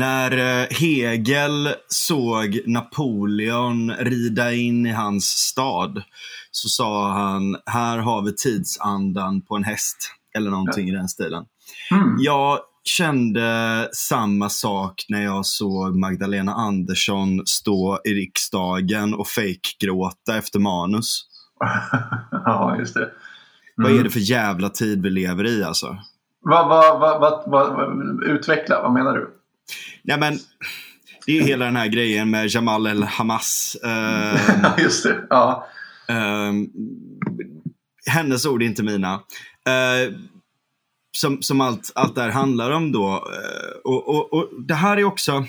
När eh, Hegel såg Napoleon rida in i hans stad så sa han, här har vi tidsandan på en häst. Eller någonting i den stilen. Mm. Jag kände samma sak när jag såg Magdalena Andersson stå i riksdagen och fejkgråta efter manus. ja, just det. Vad är Mm. det för jävla tid vi lever i alltså? Vad, vad, vad, utveckla, vad menar du? Ja, men, det är ju hela den här grejen med Jamal el-Hamas. Eh, just det. Ja. Ehm, hennes ord, inte mina. Eh, som som allt, allt det här handlar om då. Eh, och, och, och Det här är också... eh,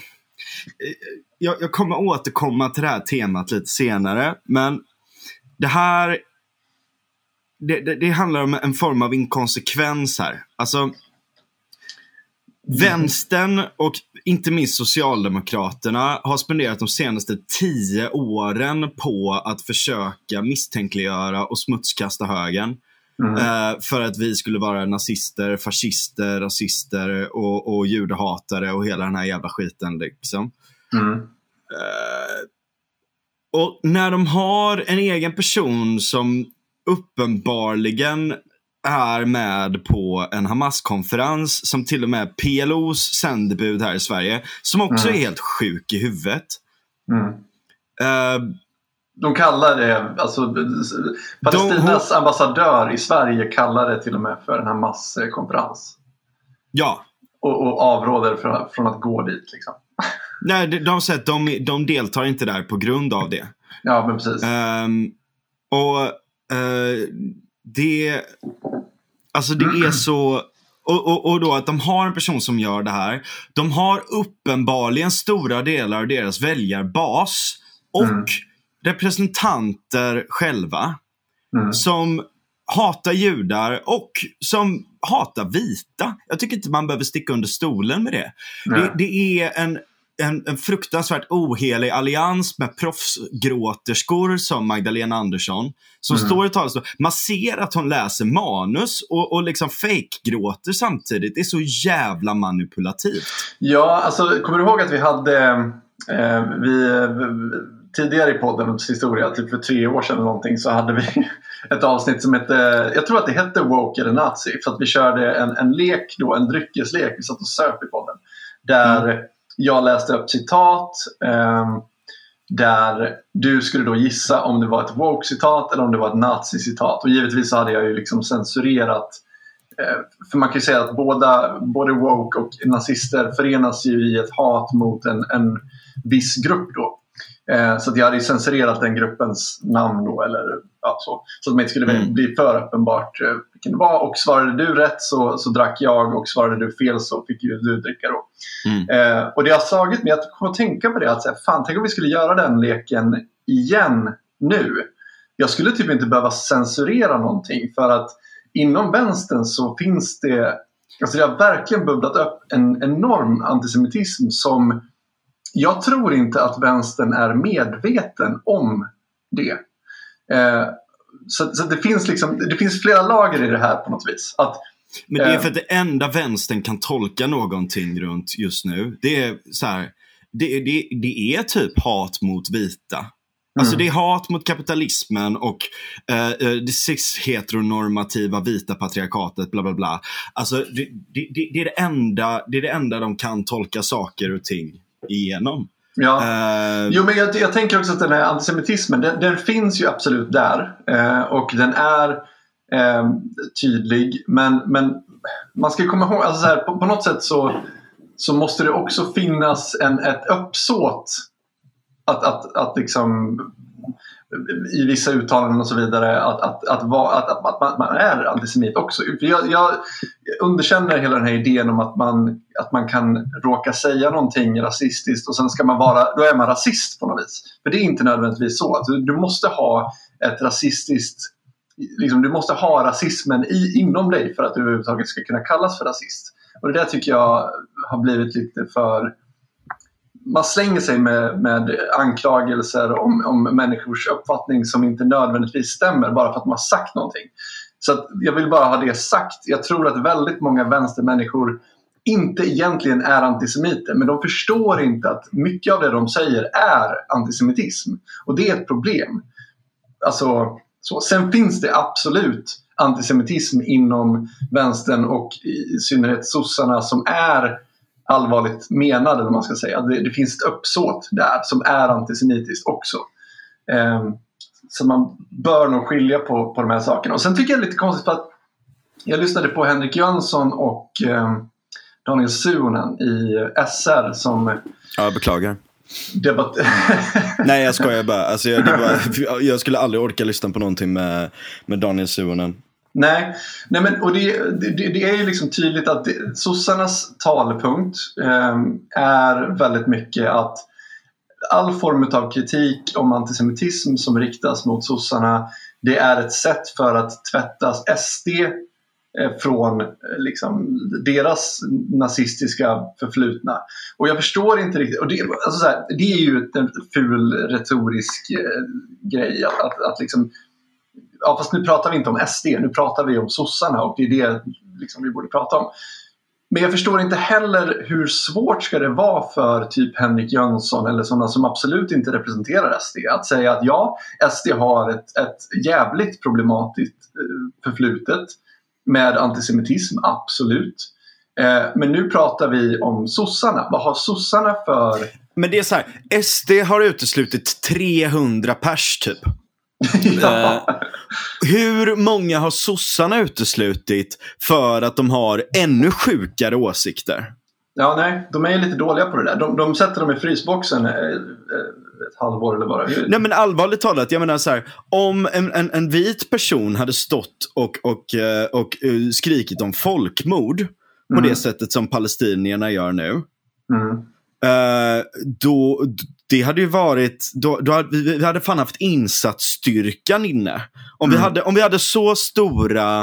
jag, jag kommer återkomma till det här temat lite senare. Men det här... Det, det, det handlar om en form av inkonsekvens här. Alltså, Vänstern och inte minst Socialdemokraterna har spenderat de senaste tio åren på att försöka misstänkliggöra och smutskasta högern. Mm. Eh, för att vi skulle vara nazister, fascister, rasister och, och judehatare och hela den här jävla skiten. Liksom. Mm. Eh, och när de har en egen person som uppenbarligen är med på en Hamas-konferens som till och med PLOs sändebud här i Sverige, som också Mm. är helt sjuk i huvudet. Mm. Eh, De kallar det, alltså Palestinas ambassadör i Sverige kallar det till och med för en Hamas-konferens. ja, Och, och avråder från, från att gå dit. Liksom. Nej, de, de säger att de, de deltar inte där på grund av det. Ja, men precis. Ehm, och eh, det, alltså det är så, och, och, och då att de har en person som gör det här. De har uppenbarligen stora delar av deras väljarbas och Mm. representanter själva Mm. som hatar judar och som hatar vita. Jag tycker inte man behöver sticka under stolen med det. Det, det är en, en, en fruktansvärt ohelig allians med proffsgråterskor som Magdalena Andersson. Som Mm. står i talarstolen. Man ser att hon läser manus och, och liksom fake-gråter samtidigt. Det är så jävla manipulativt. Ja, alltså kommer du ihåg att vi hade eh, vi, tidigare i poddens historia, typ för tre år sedan eller någonting, så hade vi ett avsnitt som hette, jag tror att det hette Woke eller Nazi, för att vi körde en, en lek då, en dryckeslek, vi satt och söp i podden. Där jag läste upp citat, eh, där du skulle då gissa om det var ett woke-citat eller om det var ett nazi-citat. Och givetvis så hade jag ju liksom censurerat Eh, För man kan ju säga att båda, både woke och nazister förenas ju i ett hat mot en, en viss grupp då. Eh, Så att jag hade ju censurerat den gruppens namn då, eller ja, så. Så att det inte skulle Mm. bli för uppenbart eh, vilken det var. Och svarade du rätt så, så drack jag och svarade du fel så fick ju du dricka då. Mm. Eh, och det har slagit mig att jag kommer att tänka på det att här, fan, tänk om vi skulle göra den leken igen nu. Jag skulle typ inte behöva censurera någonting för att inom vänstern så finns det, alltså det har verkligen bubblat upp en enorm antisemitism som jag tror inte att vänstern är medveten om det. Eh, så, så det, finns liksom, det finns flera lager i det här på något vis. Att, Men det är Eh. för att det enda vänstern kan tolka någonting runt just nu. Det är så här. Det, det, det är typ hat mot vita. Alltså Mm. det är hat mot kapitalismen och eh, eh, det cis-heteronormativa vita patriarkatet, bla bla bla. Alltså det, det, det, det, är det, enda, det är det enda de kan tolka saker och ting igenom. Ja. Eh, Jo, men jag, jag tänker också att den här antisemitismen, den, den finns ju absolut där. Eh, och den är eh, tydlig. Men, men man ska komma ihåg, alltså så här, på, på något sätt så, så måste det också finnas en, ett uppsåt att, att, att liksom i vissa uttalanden och så vidare att, att, att, att, att, att man, man är antisemit också. För jag, jag underkänner hela den här idén om att man, att man kan råka säga någonting rasistiskt och sen ska man vara, då är man rasist på något vis. För det är inte nödvändigtvis så. Du, du måste ha ett rasistiskt Liksom, du måste ha rasismen i, inom dig för att du överhuvudtaget ska kunna kallas för rasist. Och det där tycker jag har blivit lite för man slänger sig med, med anklagelser om, om människors uppfattning som inte nödvändigtvis stämmer bara för att man har sagt någonting. Så att jag vill bara ha det sagt. Jag tror att väldigt många vänstermänniskor inte egentligen är antisemiter. Men de förstår inte att mycket av det de säger är antisemitism. Och det är ett problem. Alltså, så. Sen finns det absolut antisemitism inom vänstern och i synnerhet sossarna som är allvarligt menad, eller man ska säga. Det, det, finns ett uppsåt där som är antisemitiskt också. Um, så man bör nog skilja på, på de här sakerna. Och sen tycker jag det är lite konstigt för att jag lyssnade på Henrik Jönsson och um, Daniel Suonen i SR som... Ja, jag beklagar. Debatt... Nej, jag skojar bara. Alltså, jag, bara, jag skulle aldrig orka lyssna på någonting med, med Daniel Suonen. Nej, Nej men, och det, det, det är ju liksom tydligt att det, sossarnas talpunkt eh, är väldigt mycket att all form av kritik om antisemitism som riktas mot sossarna det är ett sätt för att tvätta SD eh, från eh, liksom, deras nazistiska förflutna. Och jag förstår inte riktigt, och det, alltså så här, det är ju en ful retorisk eh, grej att, att, att liksom ja, fast nu pratar vi inte om SD, nu pratar vi om sossarna och det är det liksom, vi borde prata om. Men jag förstår inte heller hur svårt ska det vara för typ Henrik Jönsson eller sådana som absolut inte representerar SD att säga att ja, SD har ett, ett jävligt problematiskt eh, förflutet med antisemitism, absolut. Eh, men nu pratar vi om sossarna. Vad har sossarna för... Men det är så här, SD har uteslutit 300 pers typ ja. Eh, hur många har sossarna uteslutit för att de har ännu sjukare åsikter? Ja, nej, de är lite dåliga på det där. De, de sätter dem i frysboxen eh, eh, ett halvår eller vad Nej men allvarligt talat, jag menar så här, om en, en, en vit person hade stått och, och, eh, och, och skrikit om folkmord på mm. det sättet som palestinierna gör nu. Mm. Uh, då, det hade ju varit, då, då hade, vi hade fan haft insatsstyrkan inne. Om, mm. vi, hade, om vi hade så stora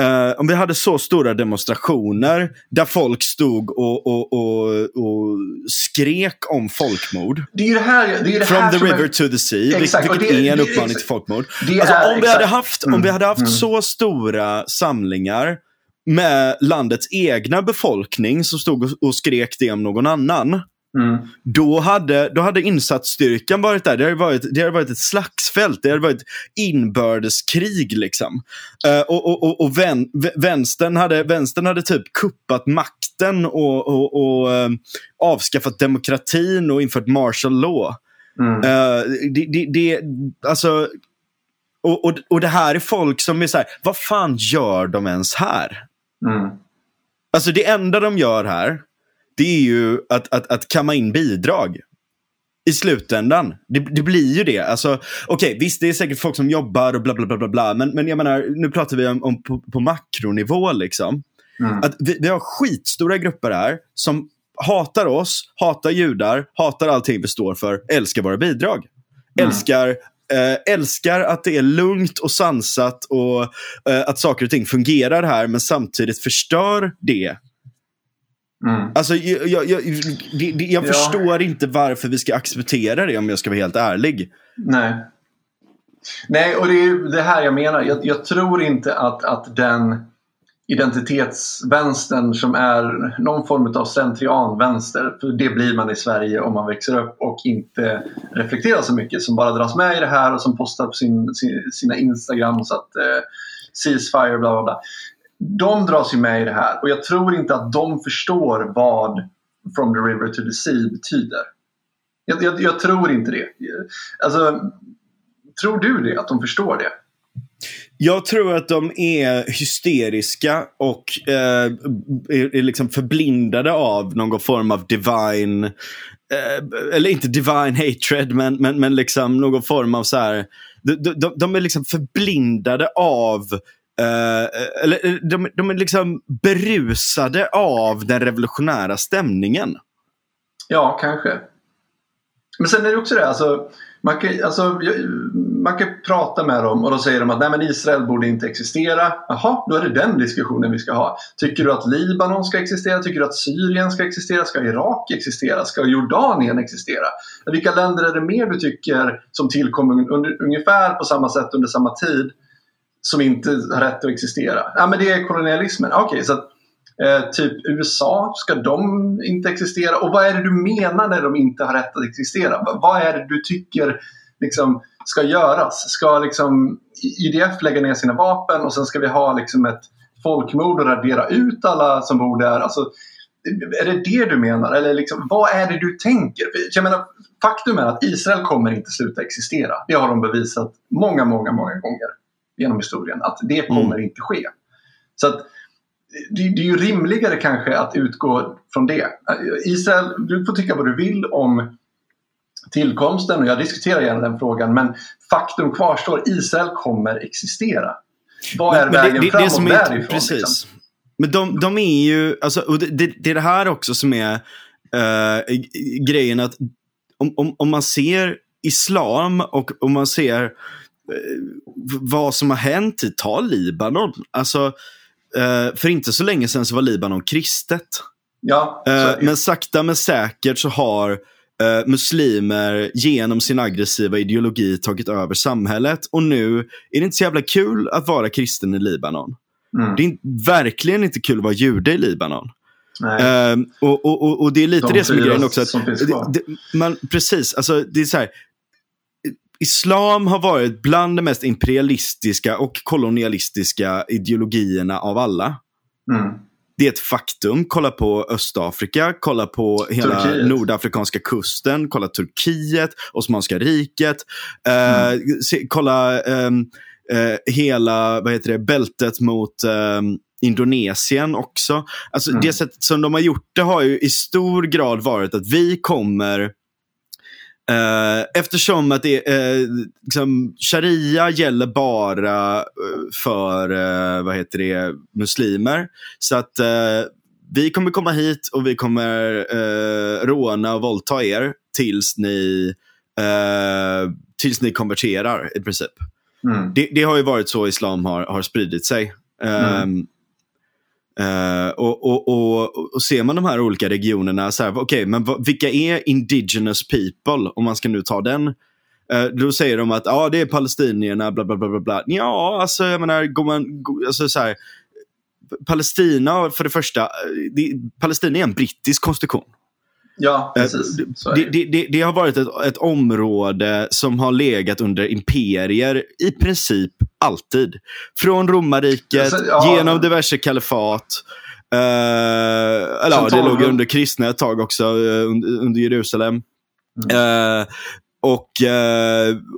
uh, om vi hade så stora demonstrationer där folk stod och, och, och, och skrek om folkmord. Det är det här, det är det From här the river är... to the sea, exakt, vilket det, är en uppmaning till folkmord. Alltså, om, vi hade haft, mm. om vi hade haft mm. så stora samlingar med landets egna befolkning som stod och skrek det om någon annan. Mm. Då, hade, då hade insatsstyrkan varit där. Det hade varit, det hade varit ett slagsfält. Det hade varit inbördeskrig. Liksom. Uh, och och, och, och vän, vänstern, hade, vänstern hade typ kuppat makten och, och, och uh, avskaffat demokratin och infört martial law. Mm. Uh, det, det, det, alltså, och, och, och det här är folk som är så här, vad fan gör de ens här? Mm. Alltså det enda de gör här, det är ju att, att, att kamma in bidrag. I slutändan. Det, det blir ju det. Alltså, Okej, okay, visst det är säkert folk som jobbar och bla bla bla bla, bla men, men jag menar, nu pratar vi om, om på, på makronivå. Liksom. Mm. Att vi, vi har skitstora grupper här som hatar oss, hatar judar, hatar allting vi står för, älskar våra bidrag. Mm. Älskar äh, älskar att det är lugnt och sansat och äh, att saker och ting fungerar här men samtidigt förstör det. Mm. Alltså, jag, jag, jag, jag ja. förstår inte varför vi ska acceptera det om jag ska vara helt ärlig. Nej. Nej, och det är det här jag menar. Jag, tror inte att, att den identitetsvänstern som är någon form av slentrianvänster. För det blir man i Sverige om man växer upp och inte reflekterar så mycket. Som bara dras med i det här och som postar på sin, sina Instagram så att eh, ceasefire bla bla bla. De dras ju med i det här och jag tror inte att de förstår vad From the river to the sea betyder. Jag, jag, jag tror inte det. Alltså, tror du det? Att de förstår det? Jag tror att de är hysteriska och eh, är, liksom förblindade av någon form av divine, eh, eller inte divine hatred, men, men, men liksom någon form av så här, de, de, de är liksom förblindade av Eh, eller eh, de, de, är liksom berusade av den revolutionära stämningen. Ja, kanske. Men sen är det också det, alltså, man kan, alltså, man kan prata med dem och då säger de att Nej, men Israel borde inte existera. Jaha, då är det den diskussionen vi ska ha. Tycker du att Libanon ska existera? Tycker du att Syrien ska existera? Ska Irak existera? Ska Jordanien existera? Vilka länder är det mer du tycker som tillkom under, ungefär på samma sätt under samma tid som inte har rätt att existera? Ja, men det är kolonialismen. Okej, okay, så Eh, typ USA, ska de inte existera? Och vad är det du menar när de inte har rätt att existera? vad är det du tycker liksom, ska göras? Ska liksom, IDF lägga ner sina vapen och sen ska vi ha liksom, ett folkmord och radera ut alla som bor där? Alltså, är det det du menar? Eller liksom, vad är det du tänker? Jag menar, faktum är att Israel kommer inte sluta existera. Det har de bevisat många, många, många gånger genom historien. Att det kommer mm. inte ske. Så att, det, det, är ju rimligare kanske att utgå från det. Israel, du får tycka vad du vill om tillkomsten och jag diskuterar gärna den frågan men faktum kvarstår, Israel kommer existera. Vad är men, vägen det, det, framåt det är, därifrån? Precis. Liksom? Men de, de är ju, alltså, och det, det, är det här också som är uh, grejen att om, om, om man ser islam och om man ser vad som har hänt i, ta Libanon. Alltså, uh, för inte så länge sedan så var Libanon kristet. Ja, men sakta men säkert så har muslimer genom sin aggressiva ideologi tagit över samhället. Och nu är det inte så jävla kul att vara kristen i Libanon. Mm. Det är verkligen inte kul att vara jude i Libanon. Uh, och, och, och, det är lite De det som är grejen också. Att, det, det, man, precis, alltså det är så här. Islam har varit bland de mest imperialistiska och kolonialistiska ideologierna av alla. Mm. Det är ett faktum. Kolla på Östafrika, kolla på hela Turkiet. nordafrikanska kusten, kolla Turkiet, Osmanska riket. Uh, mm. se, kolla um, eh, hela vad heter det, bältet mot eh, Indonesien också. Alltså mm. Det sättet som de har gjort det har ju i stor grad varit att vi kommer eftersom att det, uh, liksom, sharia gäller bara uh, för vad heter det, muslimer. Så att vi kommer komma hit och vi kommer uh, råna och våldta er tills ni, tills ni konverterar i princip. Mm. Det, det, har ju varit så islam har, har spridit sig. Mm. Um, Uh, och, och, och, och, ser man de här olika regionerna, så här, okay, men vilka är indigenous people? Om man ska nu ta den. Uh, då säger de att ah, det är palestinierna, bla bla bla. bla. Ja, alltså jag menar, går man, alltså, så här, Palestina, för det första, eh, det, Palestina är en brittisk konstitution. Ja, eh, precis. Det, det, det, det, har varit ett, ett, område som har legat under imperier i princip alltid. Från romarriket, ja. genom diverse kalifat. Uh, eller ja, det låg under kristna ett tag också, uh, under, under, Jerusalem. Mm. Uh, och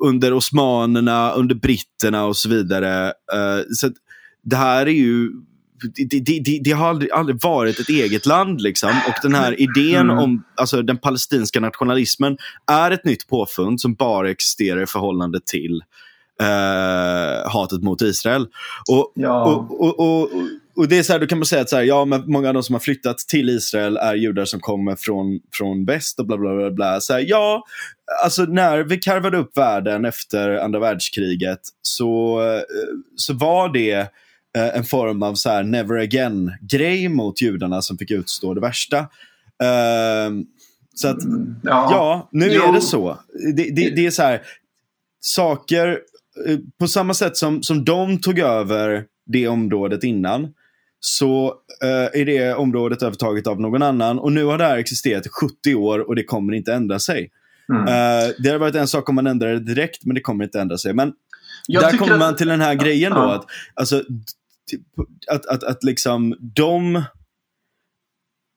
under osmanerna, under britterna och så vidare. så det här är ju det, det, det, har aldrig, aldrig, varit ett eget land. Liksom. Och den här idén mm. om alltså, den palestinska nationalismen är ett nytt påfund som bara existerar i förhållande till eh, hatet mot Israel. Och, ja. och, och, och, och, det är så här, då kan man säga att så här, ja, men många av de som har flyttat till Israel är judar som kommer från, från väst och bla bla bla. bla. Så här, ja, alltså när vi karvade upp världen efter andra världskriget så, eh, så var det eh, en form av så här never again-grej mot judarna som fick utstå det värsta. Eh, så att, mm, ja, ja nu jo. är det så. Det, det, det, är så här, saker, eh, på samma sätt som, som de tog över det området innan, så uh, är det området övertaget av någon annan. Och nu har det här existerat i 70 år och det kommer inte ändra sig. Mm. Uh, det hade varit en sak om man ändrar det direkt, men det kommer inte ändra sig. Men jag där kommer man till den här grejen då. Att, alltså, att, att, att liksom de...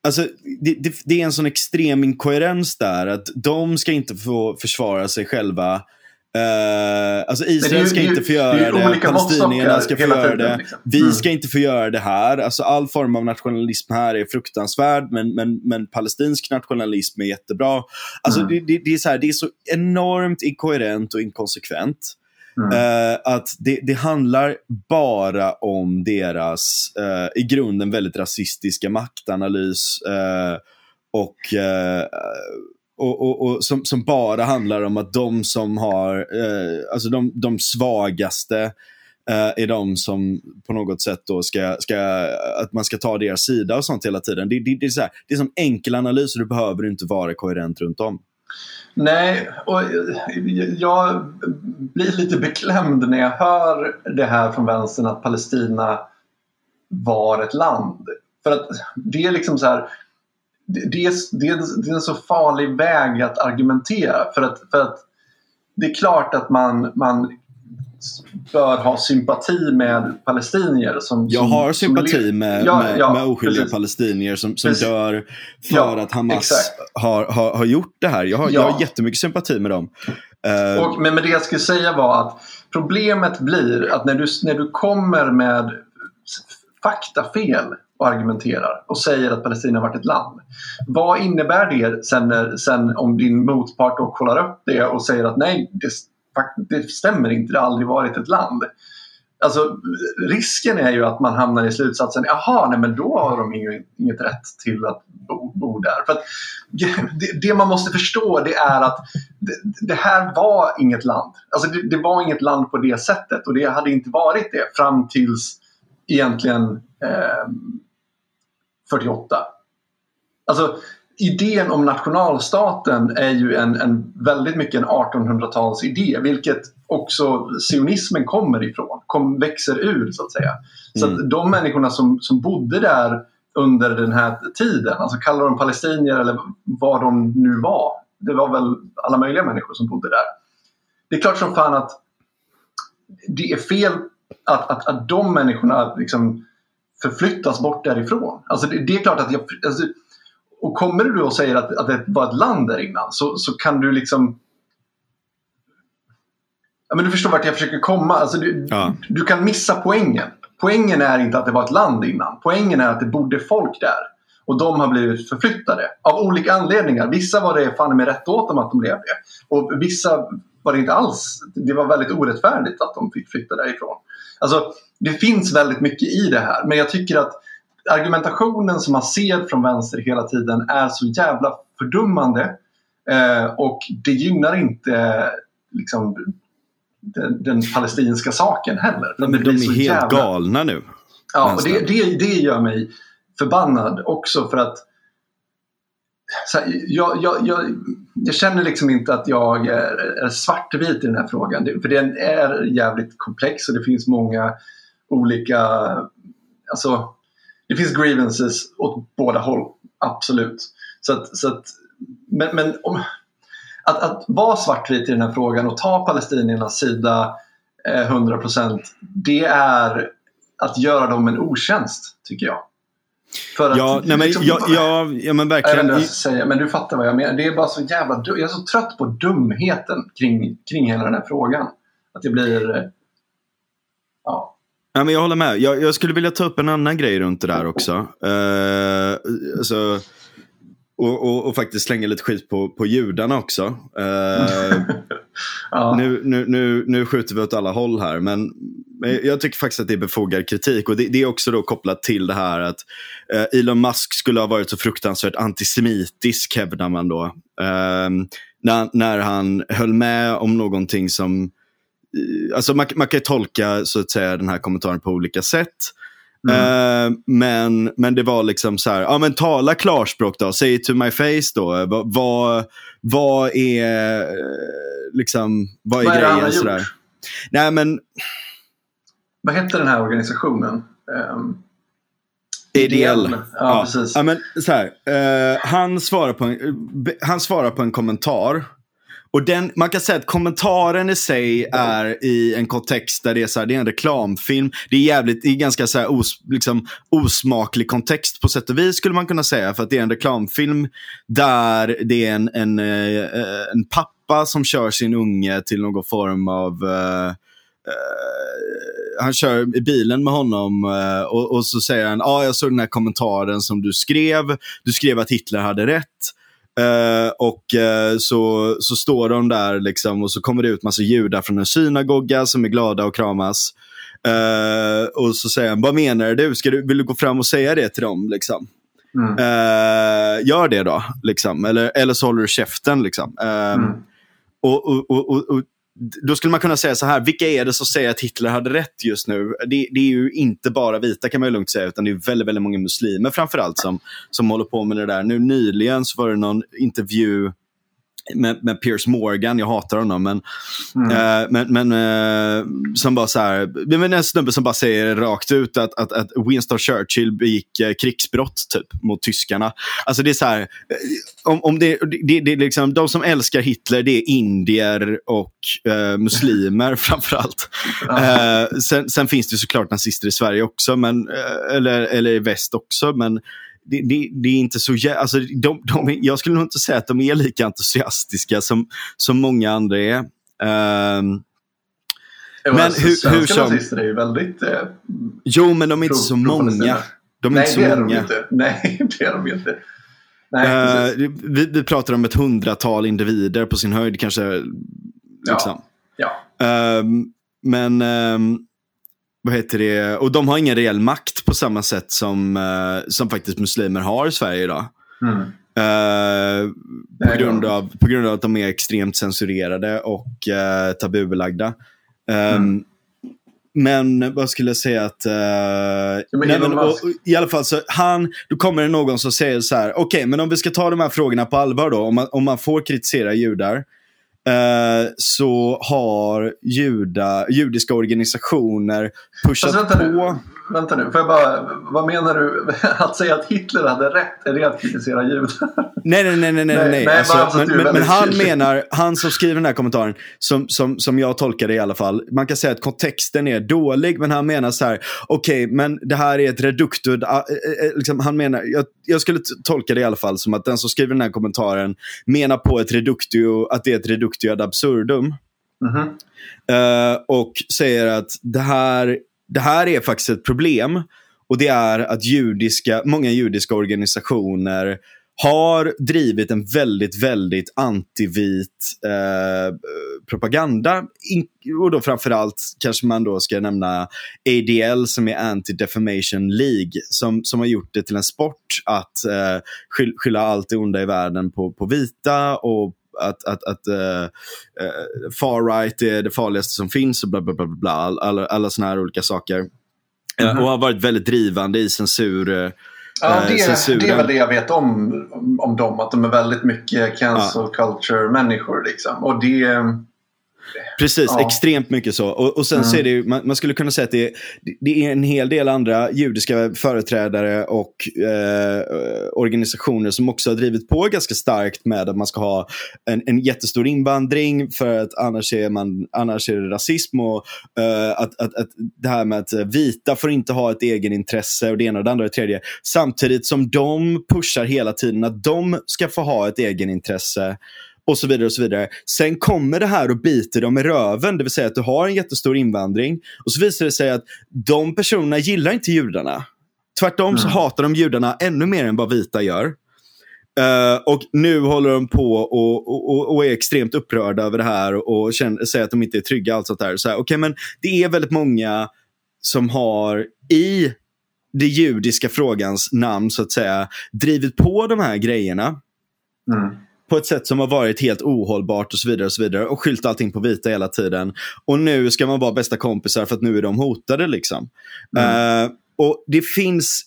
Alltså, det, det, det, är en sån extrem inkoherens där. Att de ska inte få försvara sig själva. Uh, alltså Israel ju, ska inte få göra det, det palestinierna ska få göra det. Liksom. Vi mm. ska inte få göra det här. Alltså all form av nationalism här är fruktansvärd, men, men, men palestinsk nationalism är jättebra. Alltså mm. det, det, är så här, det är så enormt inkoherent och inkonsekvent. Mm. Uh, att det, det, handlar bara om deras uh, i grunden väldigt rasistiska maktanalys. Uh, och, och, och, och som, som, bara handlar om att de som har, alltså de, de svagaste är de som på något sätt då ska, ska, att man ska ta deras sida och sånt hela tiden. Det, det, det är, så här, det är som enkel analys och du behöver inte vara koherent runt om. Nej, och jag blir lite beklämd när jag hör det här från vänstern att Palestina var ett land. För att det är liksom så här, det, det, är, det, är, det är en så farlig väg att argumentera. För att, för att det är klart att man, man bör ha sympati med palestinier. Som, jag har sympati som, med, ja, med, ja, med oskyldiga precis. palestinier som, som dör för ja, att Hamas har, har, har gjort det här. Jag har, ja. jag har jättemycket sympati med dem. Uh, och, men, men det jag skulle säga var att problemet blir att när du, när du kommer med faktafel och argumenterar och säger att Palestina varit ett land. Vad innebär det sen, när, sen om din motpart då kollar upp det och säger att nej, det, det stämmer inte, det har aldrig varit ett land. Alltså, risken är ju att man hamnar i slutsatsen, jaha, nej men då har de inget, inget rätt till att bo, bo där. För det, det, man måste förstå det är att det, det här var inget land. Alltså det, det, var inget land på det sättet och det hade inte varit det fram tills egentligen eh, 48. Alltså idén om nationalstaten är ju en, en väldigt mycket en 1800-tals idé, vilket också sionismen kommer ifrån, kom, växer ur så att säga. Så att mm. de människorna som, som bodde där under den här tiden, alltså kallar de palestinier eller vad de nu var, det var väl alla möjliga människor som bodde där. Det är klart som fan att det är fel att, att, att de människorna liksom förflyttas bort därifrån. Alltså det, det är klart att jag, alltså, och kommer du och säger att, att det var ett land där innan så, så kan du liksom Ja, men du förstår vart jag försöker komma. Alltså du, ja. du kan missa poängen. Poängen är inte att det var ett land innan. Poängen är att det bodde folk där. Och de har blivit förflyttade. Av olika anledningar. Vissa var det fan med rätt åt dem att de blev det. Och vissa var det inte alls. Det var väldigt orättfärdigt att de fick flytta därifrån. Alltså, det finns väldigt mycket i det här. Men jag tycker att argumentationen som man ser från vänster hela tiden är så jävla fördummande. Eh, och det gynnar inte liksom, den, den palestinska saken heller. Men de är helt jävla... galna nu. Ja, och det, det, det gör mig förbannad också för att här, jag, jag, jag, jag, känner liksom inte att jag är, är svartvit i den här frågan. För den är jävligt komplex och det finns många olika... Alltså, det finns grievances åt båda håll, absolut. Så att, så att, men men om, att, att vara svartvit i den här frågan och ta palestiniernas sida eh, 100% det är att göra dem en otjänst, tycker jag. För att, ja, nej, men, liksom, ja, ja, ja, men verkligen. Jag säga, men du fattar vad jag menar. Det är bara så jävla Jag är så trött på dumheten kring, kring hela den här frågan. Att det blir... Eh, ja. Ja, men jag håller med. Jag, jag, skulle vilja ta upp en annan grej runt det där också. Uh, alltså, och, och, och, faktiskt slänga lite skit på, på judarna också. Uh, ja. nu, nu, nu, nu skjuter vi åt alla håll här. Men, jag tycker faktiskt att det är befogad kritik. Och det, det är också då kopplat till det här att uh, Elon Musk skulle ha varit så fruktansvärt antisemitisk, hävdar man då. när, när han höll med om någonting som alltså man, man kan tolka så att säga den här kommentaren på olika sätt. Mm. Uh, men, men det var liksom så här, ja men tala klarspråk då, say it to my face då. Vad, vad är liksom, vad är vad grejen är sådär? Nej men... Vad hette den här organisationen? Um... Ideell. Ja, ja, precis. Ja, men, så här, uh, han, svarar på en, han svarar på en kommentar och den, man kan säga att kommentaren i sig är i en kontext där det är, så här, det är en reklamfilm. Det är jävligt, det är ganska så här os, liksom, osmaklig kontext på sätt och vis skulle man kunna säga. För att det är en reklamfilm där det är en, en, eh, en pappa som kör sin unge till någon form av uh, Uh, han kör i bilen med honom uh, och, och, så säger han, ja ah, jag såg den här kommentaren som du skrev. Du skrev att Hitler hade rätt. Uh, och uh, så, så står de där liksom, och så kommer det ut massa judar från en synagoga som är glada och kramas. Uh, och så säger han, vad menar du? Ska du? Vill du gå fram och säga det till dem? Liksom? Mm. gör det då, liksom. eller, eller så håller du käften. Liksom. Mm. och, och, och, och då skulle man kunna säga så här, vilka är det som säger att Hitler hade rätt just nu? Det, det är ju inte bara vita kan man ju lugnt säga, utan det är väldigt, väldigt många muslimer framförallt som, som håller på med det där. Nu nyligen så var det någon intervju med, med Piers Morgan, jag hatar honom. Men, Mm. eh, men, men eh, som bara så här, det är en snubbe som bara säger rakt ut att, att, att Winston Churchill begick eh, krigsbrott typ, mot tyskarna. Alltså det är så här, eh, om, om det, det, det liksom, de som älskar Hitler det är indier och eh, muslimer framförallt. Eh, sen, sen finns det såklart nazister i Sverige också, men, eh, eller, eller i väst också. Men det, det, det är inte så alltså, de, de, Jag skulle nog inte säga att de är lika entusiastiska som, som många andra är. Jo, Men alltså, hur- hur som- nazister är ju väldigt eh, jo, men de är inte så många. De är Nej, inte så det är de inte. Nej, det är de inte. Nej. Eh, vi, vi pratar om ett hundratal individer på sin höjd kanske. Liksom. Ja. Ehm, men ehm, vad heter det? Och de har ingen reell makt på samma sätt som, eh, som faktiskt muslimer har i Sverige idag. Mm. Eh, på, grund av, på grund av att de är extremt censurerade och uh, tabubelagda. Ehm, Mm. Men vad skulle jag säga att... men nej, men, och, I alla fall så han, då kommer det någon som säger så här, okej men om vi ska ta de här frågorna på allvar då, om man, om man får kritisera judar, eh, så har juda, judiska organisationer pushat nu. på. Vänta nu, får jag bara, vad menar du? Att säga att Hitler hade rätt, är det att kritisera judar? Nej, nej, nej, nej, nej. Nej, Alltså, men, men, men han menar, han som skriver den här kommentaren, som, som, som jag tolkar det i alla fall, man kan säga att kontexten är dålig, men han menar så här, okej, men det här är ett reductud, äh, äh, liksom, han menar, jag, jag skulle tolka det i alla fall som att den som skriver den här kommentaren menar på ett reductio, att det är ett reductio ad absurdum. Mhm. Eh, och säger att det här, det här är faktiskt ett problem. Och det är att judiska, många judiska organisationer har drivit en väldigt, väldigt antivit eh, propaganda. In, och då framförallt kanske man då ska nämna ADL som är Anti-Defamation League som, som har gjort det till en sport att eh, skylla allt det onda i världen på, på vita och att, att, att eh, eh, far-right är det farligaste som finns och bla bla bla, bla, bla alla, alla sådana här olika saker. Eh, Mhm. och har varit väldigt drivande i censur. Ja, det, censuren. det är väl det jag vet om, om, om dem. Att de är väldigt mycket cancel culture-människor. Liksom. Och det... Precis, Ja. extremt mycket så. Och, och sen Mm. så är det ju, man, man skulle kunna säga att det, det är en hel del andra judiska företrädare och eh, organisationer som också har drivit på ganska starkt med att man ska ha en, en jättestor invandring för att annars är, man, annars är det rasism och eh, att, att, att det här med att vita får inte ha ett egenintresse och det ena och det andra och det tredje. Samtidigt som de pushar hela tiden att de ska få ha ett egenintresse och så vidare. och så vidare. Sen kommer det här och biter dem i röven, det vill säga att du har en jättestor invandring och så visar det sig att de personerna gillar inte judarna. Tvärtom så Mm. hatar de judarna ännu mer än vad vita gör. Eh, och nu håller de på och, och, och, är extremt upprörda över det här och, och känner, säger att de inte är trygga. Allt sånt där. Så här, okay, men det är väldigt många som har i det judiska frågans namn så att säga drivit på de här grejerna Mm. På ett sätt som har varit helt ohållbart och så vidare och så vidare och skyllt allting på vita hela tiden. Och nu ska man vara bästa kompisar för att nu är de hotade liksom. Mm. Eh, och det finns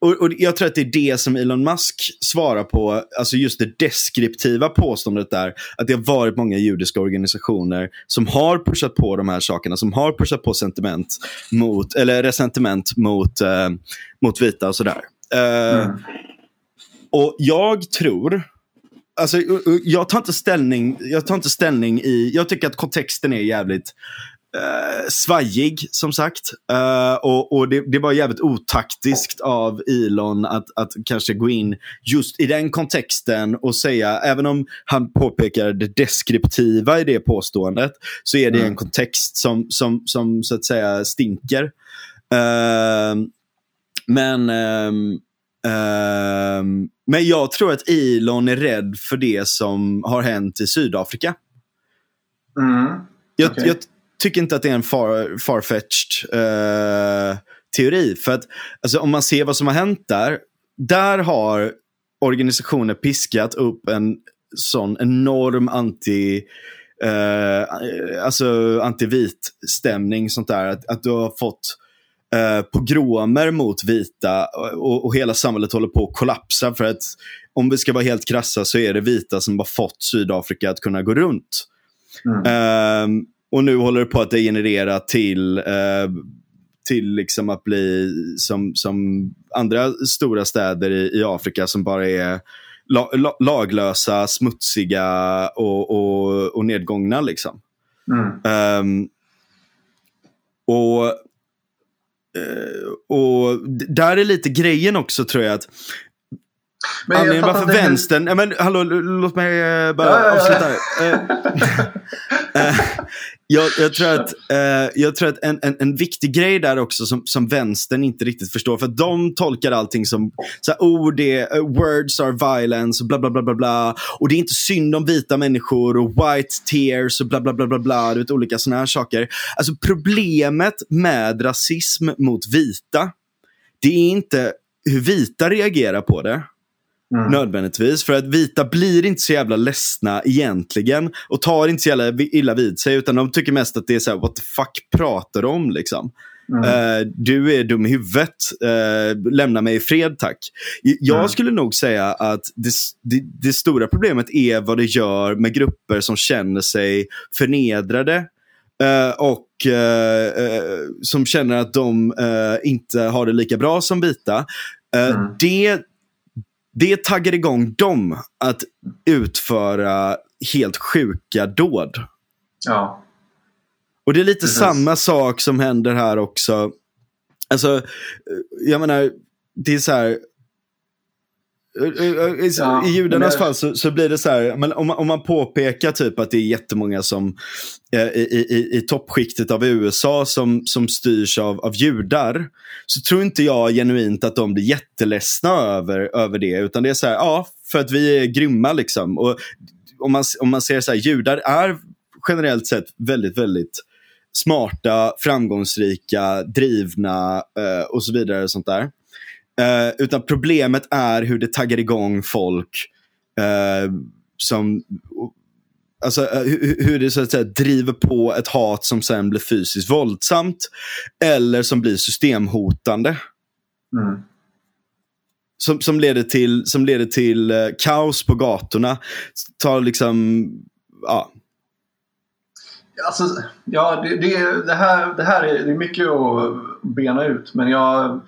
och, och jag tror att det är det som Elon Musk svarar på, alltså just det deskriptiva påståendet där, att det har varit många judiska organisationer som har pushat på de här sakerna, som har pushat på sentiment mot, eller resentiment mot, eh, mot vita och sådär. Eh, Mm. och jag tror, alltså jag tar inte ställning, jag tar inte ställning i, jag tycker att kontexten är jävligt uh, svajig som sagt. Eh, och och det, det var jävligt otaktiskt av Elon att, att kanske gå in just i den kontexten och säga, även om han påpekar det deskriptiva i det påståendet, så är det Mm. en kontext som, som, som så att säga stinker. Eh, men ehm, men jag tror att Elon är rädd för det som har hänt i Sydafrika. Mm. Jag, Okej. jag tycker inte att det är en far, farfetched eh, teori. För att alltså, om man ser vad som har hänt där. Där har organisationer piskat upp en sån enorm anti eh, alltså antivit stämning. Sånt där. Att, att du har fått eh, pogromer mot vita och, och hela samhället håller på att kollapsa för att om vi ska vara helt krassa så är det vita som har fått Sydafrika att kunna gå runt. Mm. Um, och nu håller det på att degenerera till, uh, till liksom att bli som, som andra stora städer i, i Afrika som bara är la, la, laglösa, smutsiga och, och, och nedgångna. Liksom. Mm. Um, och, Eh, och där är lite grejen också tror jag att men Anledningen varför vänstern... Ja, men, hallå, låt mig uh, bara ja, ja, avsluta. Uh, jag, jag, tror att, jag tror att en, en, en viktig grej där också som, som vänstern inte riktigt förstår. För de tolkar allting som så här, oh, det, words are violence och bla bla bla bla bla. Och det är inte synd om vita människor och white tears och bla bla bla bla bla. Du vet, olika sådana här saker. Alltså problemet med rasism mot vita, det är inte hur vita reagerar på det. Mm. Nödvändigtvis. För att vita blir inte så jävla ledsna egentligen. Och tar inte så jävla illa vid sig. Utan de tycker mest att det är så här, what the fuck pratar du om liksom? Mm. Uh, du är dum i huvudet. Uh, lämna mig i fred tack. Jag mm. skulle nog säga att det, det, det, stora problemet är vad det gör med grupper som känner sig förnedrade. Uh, och som känner att de inte har det lika bra som vita. Mm. Det det taggar igång dem att utföra helt sjuka dåd. Ja. Och det är lite Precis. samma sak som händer här också. Alltså, jag menar, det är så här, Ja, I judarnas det... fall så, så, blir det så här, men om, man, om man påpekar typ att det är jättemånga som eh, i, i, i toppskiktet av USA som, som styrs av, av judar, så tror inte jag genuint att de blir jätteledsna över, över det. Utan det är så här, ja, för att vi är grymma liksom. Och om man, om man ser så här, judar är generellt sett väldigt, väldigt smarta, framgångsrika, drivna eh, och så vidare. sånt där. Uh, utan problemet är hur det taggar igång folk uh, som Alltså uh, hur det så att säga driver på ett hat som sen blir fysiskt våldsamt. Eller som blir systemhotande. Mm. Som, som, leder till, som leder till kaos på gatorna. Tar liksom, ja. Alltså, ja, det, det, det, här, det här är, det är mycket att bena ut. Men jag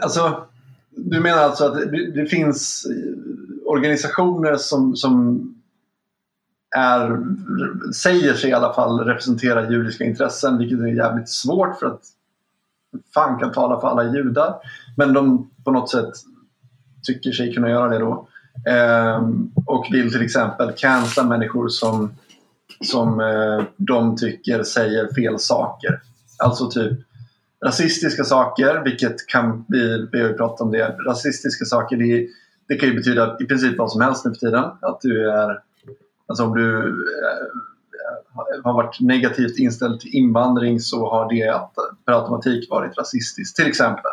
Alltså, du menar alltså att det, det finns organisationer som, som är, säger sig i alla fall representera judiska intressen, vilket är jävligt svårt för att fan kan tala för alla judar. Men de på något sätt tycker sig kunna göra det då. Ehm, och vill till exempel cancella människor som, som eh, de tycker säger fel saker. Alltså typ rasistiska saker, vilket kan, vi, vi har ju pratat om det, rasistiska saker det, det kan ju betyda i princip vad som helst nu för tiden. Att du är, alltså om du eh, har varit negativt inställd till invandring så har det per automatik varit rasistiskt till exempel.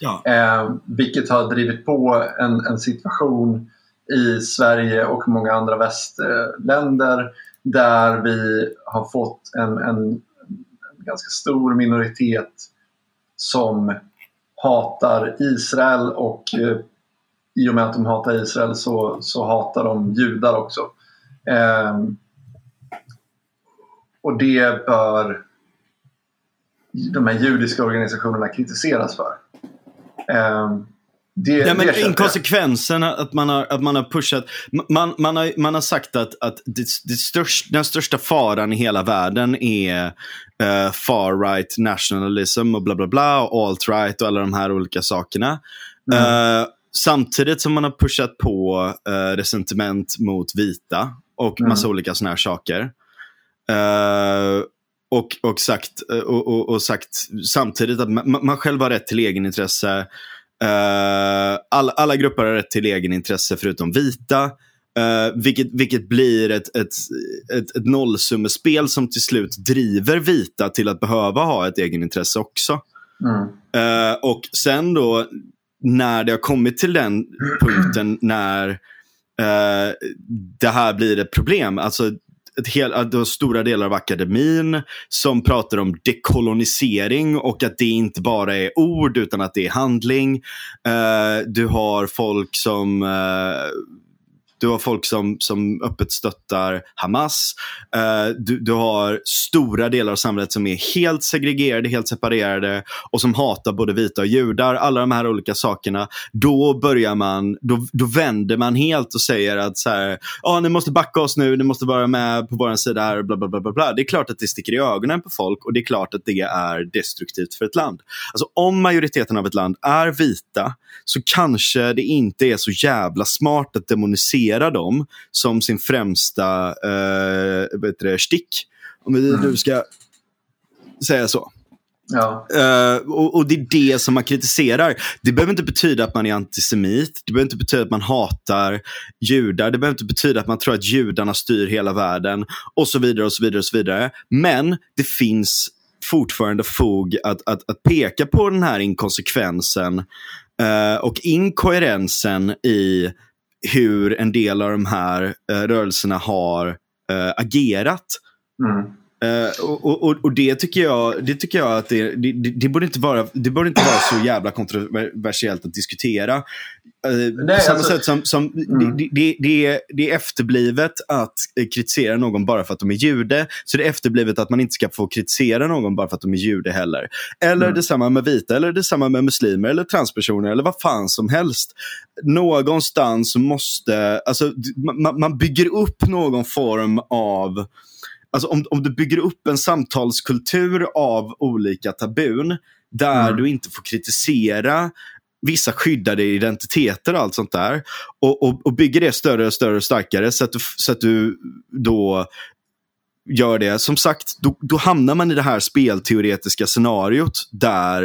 Ja. Eh, vilket har drivit på en, en situation i Sverige och många andra västländer där vi har fått en, en ganska stor minoritet som hatar Israel och eh, i och med att de hatar Israel så, så hatar de judar också. Eh, och det bör de här judiska organisationerna kritiseras för. Eh, det, ja, men det inkonsekvensen att man har, att man har pushat. Man, man, har, man har sagt att, att det, det störst, den största faran i hela världen är uh, far right nationalism och bla bla bla och alt right och alla de här olika sakerna. Mm. Uh, samtidigt som man har pushat på uh, resentiment mot vita och mm. massa olika sådana här saker. Uh, och, och, sagt, och, och, och, sagt samtidigt att man, man själv har rätt till egenintresse. Uh, alla, alla grupper har rätt till egenintresse förutom vita. Uh, vilket, vilket blir ett, ett, ett, ett nollsummespel som till slut driver vita till att behöva ha ett egenintresse också. Mm. Uh, och sen då när det har kommit till den punkten när uh, det här blir ett problem. Alltså ett hel, du har stora delar av akademin som pratar om dekolonisering och att det inte bara är ord utan att det är handling. Uh, du har folk som uh, du har folk som, som öppet stöttar Hamas. Eh, du, du har stora delar av samhället som är helt segregerade, helt separerade och som hatar både vita och judar. Alla de här olika sakerna. Då börjar man, då, då vänder man helt och säger att så här, ah, ni måste backa oss nu, ni måste vara med på vår sida här. Bla, bla, bla, bla. Det är klart att det sticker i ögonen på folk och det är klart att det är destruktivt för ett land. Alltså om majoriteten av ett land är vita så kanske det inte är så jävla smart att demonisera hantera dem som sin främsta eh, vet det, stick. Om vi mm. nu ska säga så. Ja. Uh, och, och, det är det som man kritiserar. Det behöver inte betyda att man är antisemit. Det behöver inte betyda att man hatar judar. Det behöver inte betyda att man tror att judarna styr hela världen. Och så vidare och så vidare. och så vidare. Men det finns fortfarande fog att, att, att peka på den här inkonsekvensen uh, och inkoherensen i hur en del av de här eh, rörelserna har eh, agerat. Mm. Uh, och, och, och, det tycker jag, det tycker jag att det, det, det, borde inte vara, det borde inte vara så jävla kontroversiellt att diskutera. Uh, Nej, på samma alltså, sätt som, som mm. det, det, det, är, det är efterblivet att kritisera någon bara för att de är jude. Så det är efterblivet att man inte ska få kritisera någon bara för att de är jude heller. Eller mm. detsamma med vita, eller detsamma med muslimer, eller transpersoner, eller vad fan som helst. Någonstans måste, alltså man, man bygger upp någon form av alltså om, om du bygger upp en samtalskultur av olika tabun där mm. du inte får kritisera vissa skyddade identiteter och allt sånt där. Och, och, och bygger det större och större och starkare så att du, så att du då gör det. Som sagt, då, då hamnar man i det här spelteoretiska scenariot där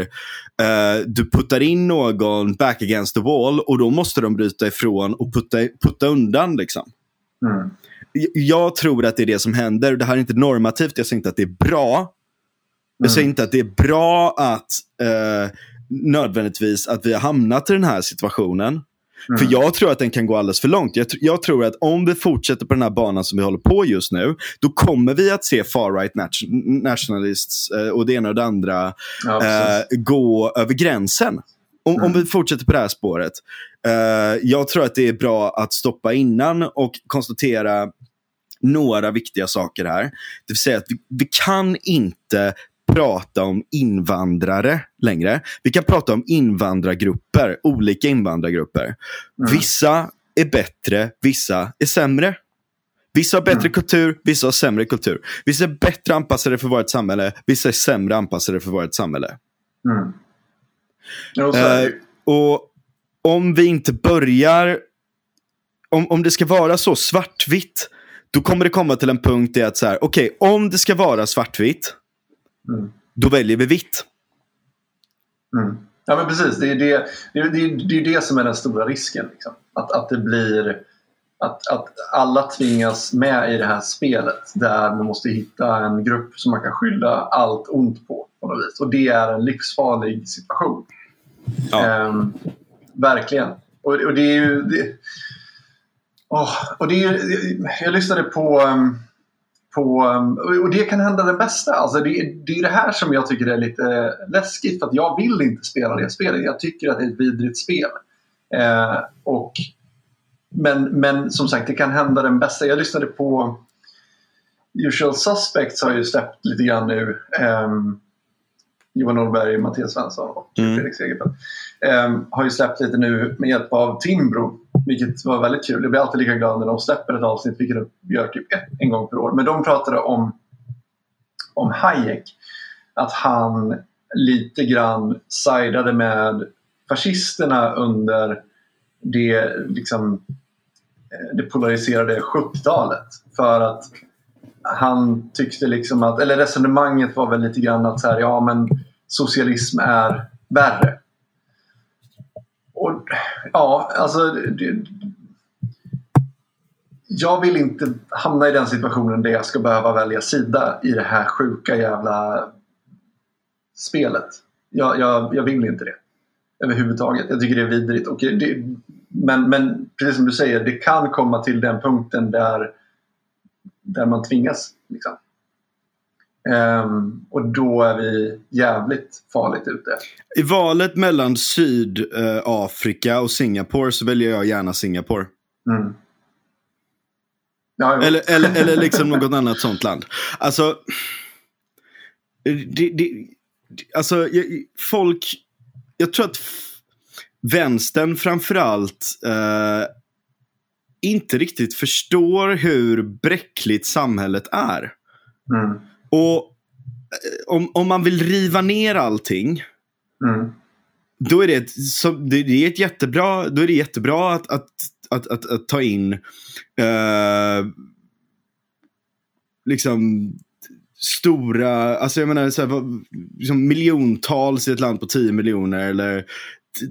eh, du puttar in någon back against the wall och då måste de bryta ifrån och putta, putta undan. Liksom. Mm jag tror att det är det som händer. Det här är inte normativt, jag säger inte att det är bra. Jag säger mm. inte att det är bra att eh, nödvändigtvis att vi har hamnat i den här situationen. Mm. För jag tror att den kan gå alldeles för långt. Jag, jag, tror att om vi fortsätter på den här banan som vi håller på just nu, då kommer vi att se far-right nationalists eh, och det ena och det andra ja, eh, gå över gränsen. Om, mm. om vi fortsätter på det här spåret. Uh, jag tror att det är bra att stoppa innan och konstatera några viktiga saker här. Det vill säga att vi, vi kan inte prata om invandrare längre. Vi kan prata om invandrargrupper, olika invandrargrupper. Mm. Vissa är bättre, vissa är sämre. Vissa har bättre mm. kultur, vissa har sämre kultur. Vissa är bättre anpassade för vårt samhälle, vissa är sämre anpassade för vårt samhälle. Mm. Uh, och om vi inte börjar, om, om det ska vara så svartvitt, då kommer det komma till en punkt där att så här, okej, okay, om det ska vara svartvitt, mm. då väljer vi vitt. Mm. Ja men precis, det är det, det, är, det, är det som är den stora risken. Liksom. Att, att det blir att, att alla tvingas med i det här spelet där man måste hitta en grupp som man kan skylla allt ont på. på något vis. Och det är en livsfarlig situation. Ja. Ehm, verkligen. Och, och, det är ju... Det, oh, och det är, jag lyssnade på... Um, på, um, och det kan hända det bästa. Alltså det, det är det här som jag tycker är lite läskigt. För att jag vill inte spela det spelet. Jag tycker att det är ett vidrigt spel. Eh, och, men, men som sagt, det kan hända den bästa. Jag lyssnade på Usual Suspects har ju släppt lite grann nu. Um, Johan Norberg, Mattias Svensson och mm. Fredrik Segerfeldt. Um, har ju släppt lite nu med hjälp av Timbro, vilket var väldigt kul. Jag blir alltid lika glad när de släpper ett avsnitt, vilket de gör typ ett, en gång per år. Men de pratade om, om Hayek, att han lite grann sidade med fascisterna under det, liksom, eh, det polariserade 70-talet. För att han tyckte liksom att, eller resonemanget var väl lite grann att så här, ja men socialism är värre. Ja, alltså det, jag vill inte hamna i den situationen där jag ska behöva välja sida i det här sjuka jävla spelet. Jag, jag, jag vill inte det överhuvudtaget. Jag tycker det är vidrigt. Och det, men, men precis som du säger, det kan komma till den punkten där där man tvingas. Liksom. Um, och då är vi jävligt farligt ute. I valet mellan Sydafrika och Singapore så väljer jag gärna Singapore. Mm. Ja, eller, eller, eller liksom något annat sånt land. Alltså, det, det, alltså folk, jag tror att vänstern framförallt eh, inte riktigt förstår hur bräckligt samhället är. Mm. Och eh, om, om man vill riva ner allting. Mm. Då är det, så, det, är ett jättebra, då är det jättebra att, att, att, att, att ta in uh, liksom stora, alltså jag menar så här, liksom miljontals i ett land på 10 miljoner eller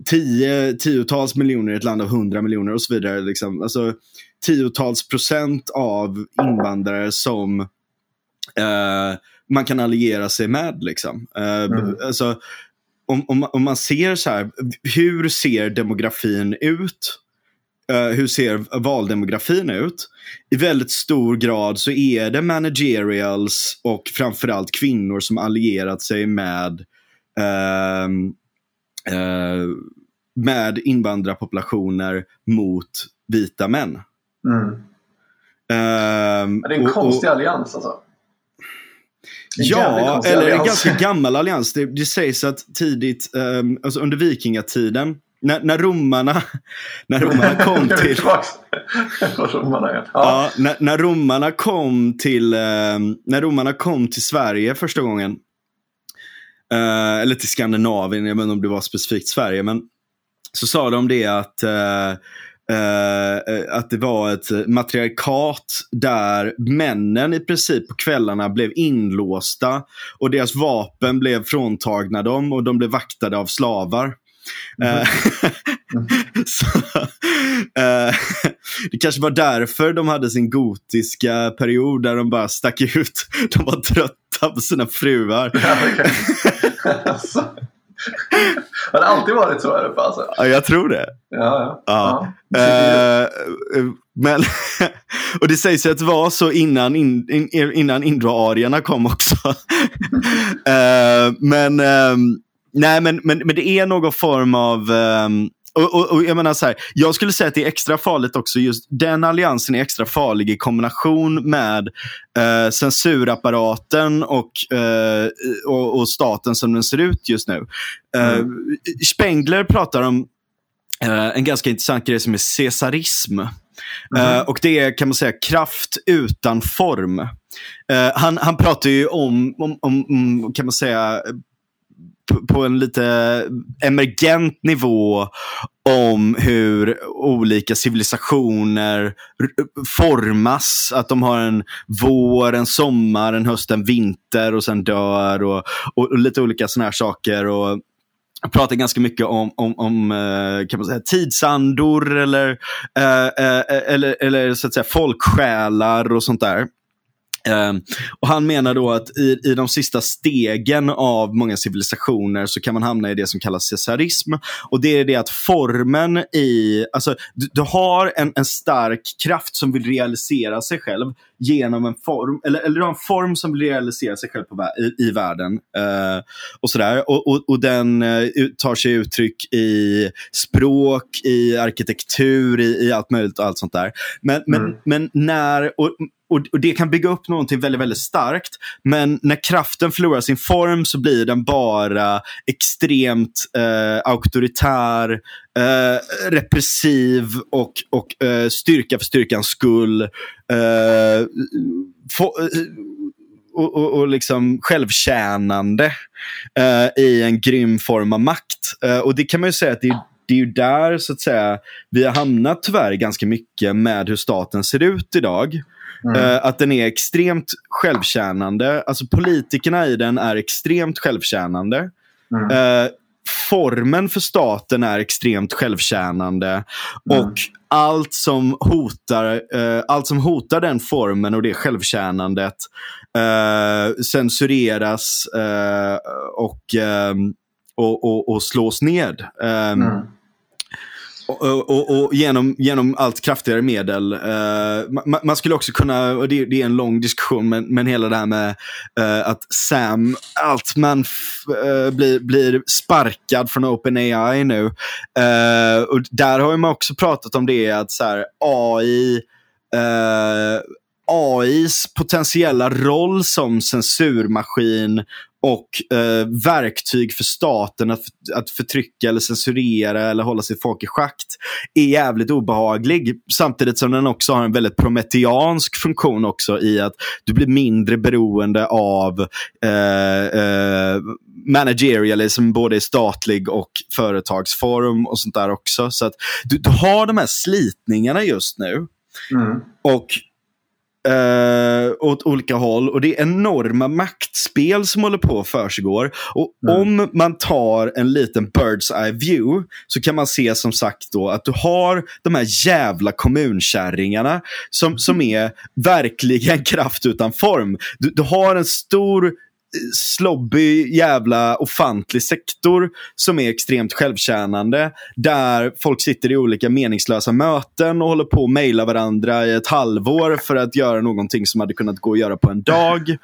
tio, tiotals miljoner i ett land av 100 miljoner och så vidare. Liksom. Alltså, tiotals procent av invandrare som uh, man kan alliera sig med. Liksom. Uh, mm. alltså, om, om, om, man ser så här, hur ser demografin ut? Uh, hur ser valdemografin ut? I väldigt stor grad så är det managerials och framförallt kvinnor som allierat sig med uh, uh, med invandrarpopulationer mot vita män. Mm. Ehm, det är en och, konstig och, allians alltså. Ja, eller en ganska gammal allians. Det, det sägs att tidigt, um, alltså under vikingatiden, när, när romarna, när romarna kom till... romarna, ja. när, när romarna kom till, um, när romarna kom till Sverige första gången, uh, eller till Skandinavien, jag vet inte om det var specifikt Sverige, men så sa de det att Uh, att det var ett matriarkat där männen i princip på kvällarna blev inlåsta och deras vapen blev fråntagna dem och de blev vaktade av slavar. Mm. Så, uh, det kanske var därför de hade sin gotiska period där de bara stack ut. De var trötta på sina fruar. Ja, alltså. Har det alltid varit så här uppe alltså? Ja, jag tror det. Ja, ja. ja. Uh, men, och det sägs att det var så innan, in, in, innan indoarierna kom också. uh, men, um, nej, men, men, men det är någon form av um, och, och, och, jag menar så här, jag skulle säga att det är extra farligt också. Just den alliansen är extra farlig i kombination med eh, censurapparaten och, eh, och, och, staten som den ser ut just nu. Eh, mm. Spengler pratar om eh, en ganska intressant grej som är cesarism. Mm. och det är kan man säga kraft utan form. Han, han pratar ju om, om, om, kan man säga, på en lite emergent nivå om hur olika civilisationer formas. Att de har en vår, en sommar, en höst, en vinter och sen dör och, och, och lite olika sådana här saker. Och, jag pratar ganska mycket om, om, om eh, kan man säga, tidsandor eller, eh, eh, eh, eller, eller så att säga, folksjälar och sånt där. Um, och Han menar då att i, i de sista stegen av många civilisationer så kan man hamna i det som kallas cesarism. Och det är det att formen i, alltså du, du har en, en stark kraft som vill realisera sig själv genom en form, eller, eller du har en form som vill realisera sig själv på, i, i världen. Uh, och sådär. Och, och, och den uh, tar sig uttryck i språk, i arkitektur, i, i allt möjligt och allt sånt där. Men, mm. men, men när, och, och, och, det kan bygga upp någonting väldigt, väldigt starkt. Men när kraften förlorar sin form så blir den bara extremt eh, auktoritär, eh, repressiv och, och eh, styrka för styrkans skull. Eh, få, eh, och, och, och, liksom självtjänande eh, i en grym form av makt. Eh, och det kan man ju säga att det är det är ju där så att säga vi har hamnat tyvärr ganska mycket med hur staten ser ut idag. Mm. Uh, att den är extremt självtjänande. Alltså politikerna i den är extremt självtjänande. Mm. Uh, formen för staten är extremt självtjänande. Mm. Och allt som, hotar, uh, allt som hotar den formen och det självtjänandet censureras och, och, och, och slås ned. Och, och, och, genom, genom allt kraftigare medel. Eh, uh, man, man, skulle också kunna, och det, det, är en lång diskussion, men, men hela det här med uh, att Sam Altman uh, eh, blir, blir sparkad från OpenAI nu. och där har man också pratat om det, att så här, AI AIs potentiella roll som censurmaskin och eh, verktyg för staten att, att förtrycka eller censurera eller hålla sitt folk i schakt är jävligt obehaglig. Samtidigt som den också har en väldigt prometiansk funktion också i att du blir mindre beroende av eh, eh, managerialism både i statlig och företagsform och sånt där också. Så att du, du har de här slitningarna just nu. Mm. Och Uh, åt olika håll och det är enorma maktspel som håller på att försiggår. Och mm. om man tar en liten bird's eye view så kan man se som sagt då att du har de här jävla kommunkärringarna som, som är verkligen kraft utan form. Du, du har en stor slobbig jävla ofantlig sektor som är extremt självtjänande. Där folk sitter i olika meningslösa möten och håller på att mejla varandra i ett halvår för att göra någonting som hade kunnat gå att göra på en dag. Alltså,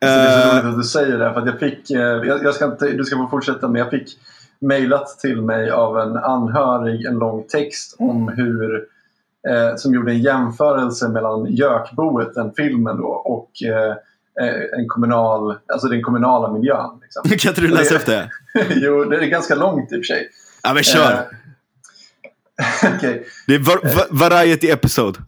det är så roligt att du säger det. För att jag fick, eh, jag, jag ska inte, du ska få fortsätta men jag fick mejlat till mig av en anhörig en lång text om hur eh, som gjorde en jämförelse mellan Gökboet, den filmen då, och eh, Eh, en kommunal, alltså den kommunala miljön. Liksom. kan inte du läsa upp det? jo, det är ganska långt i och för sig. Ja, men kör! Uh, okay. Det är var, var, variety episode.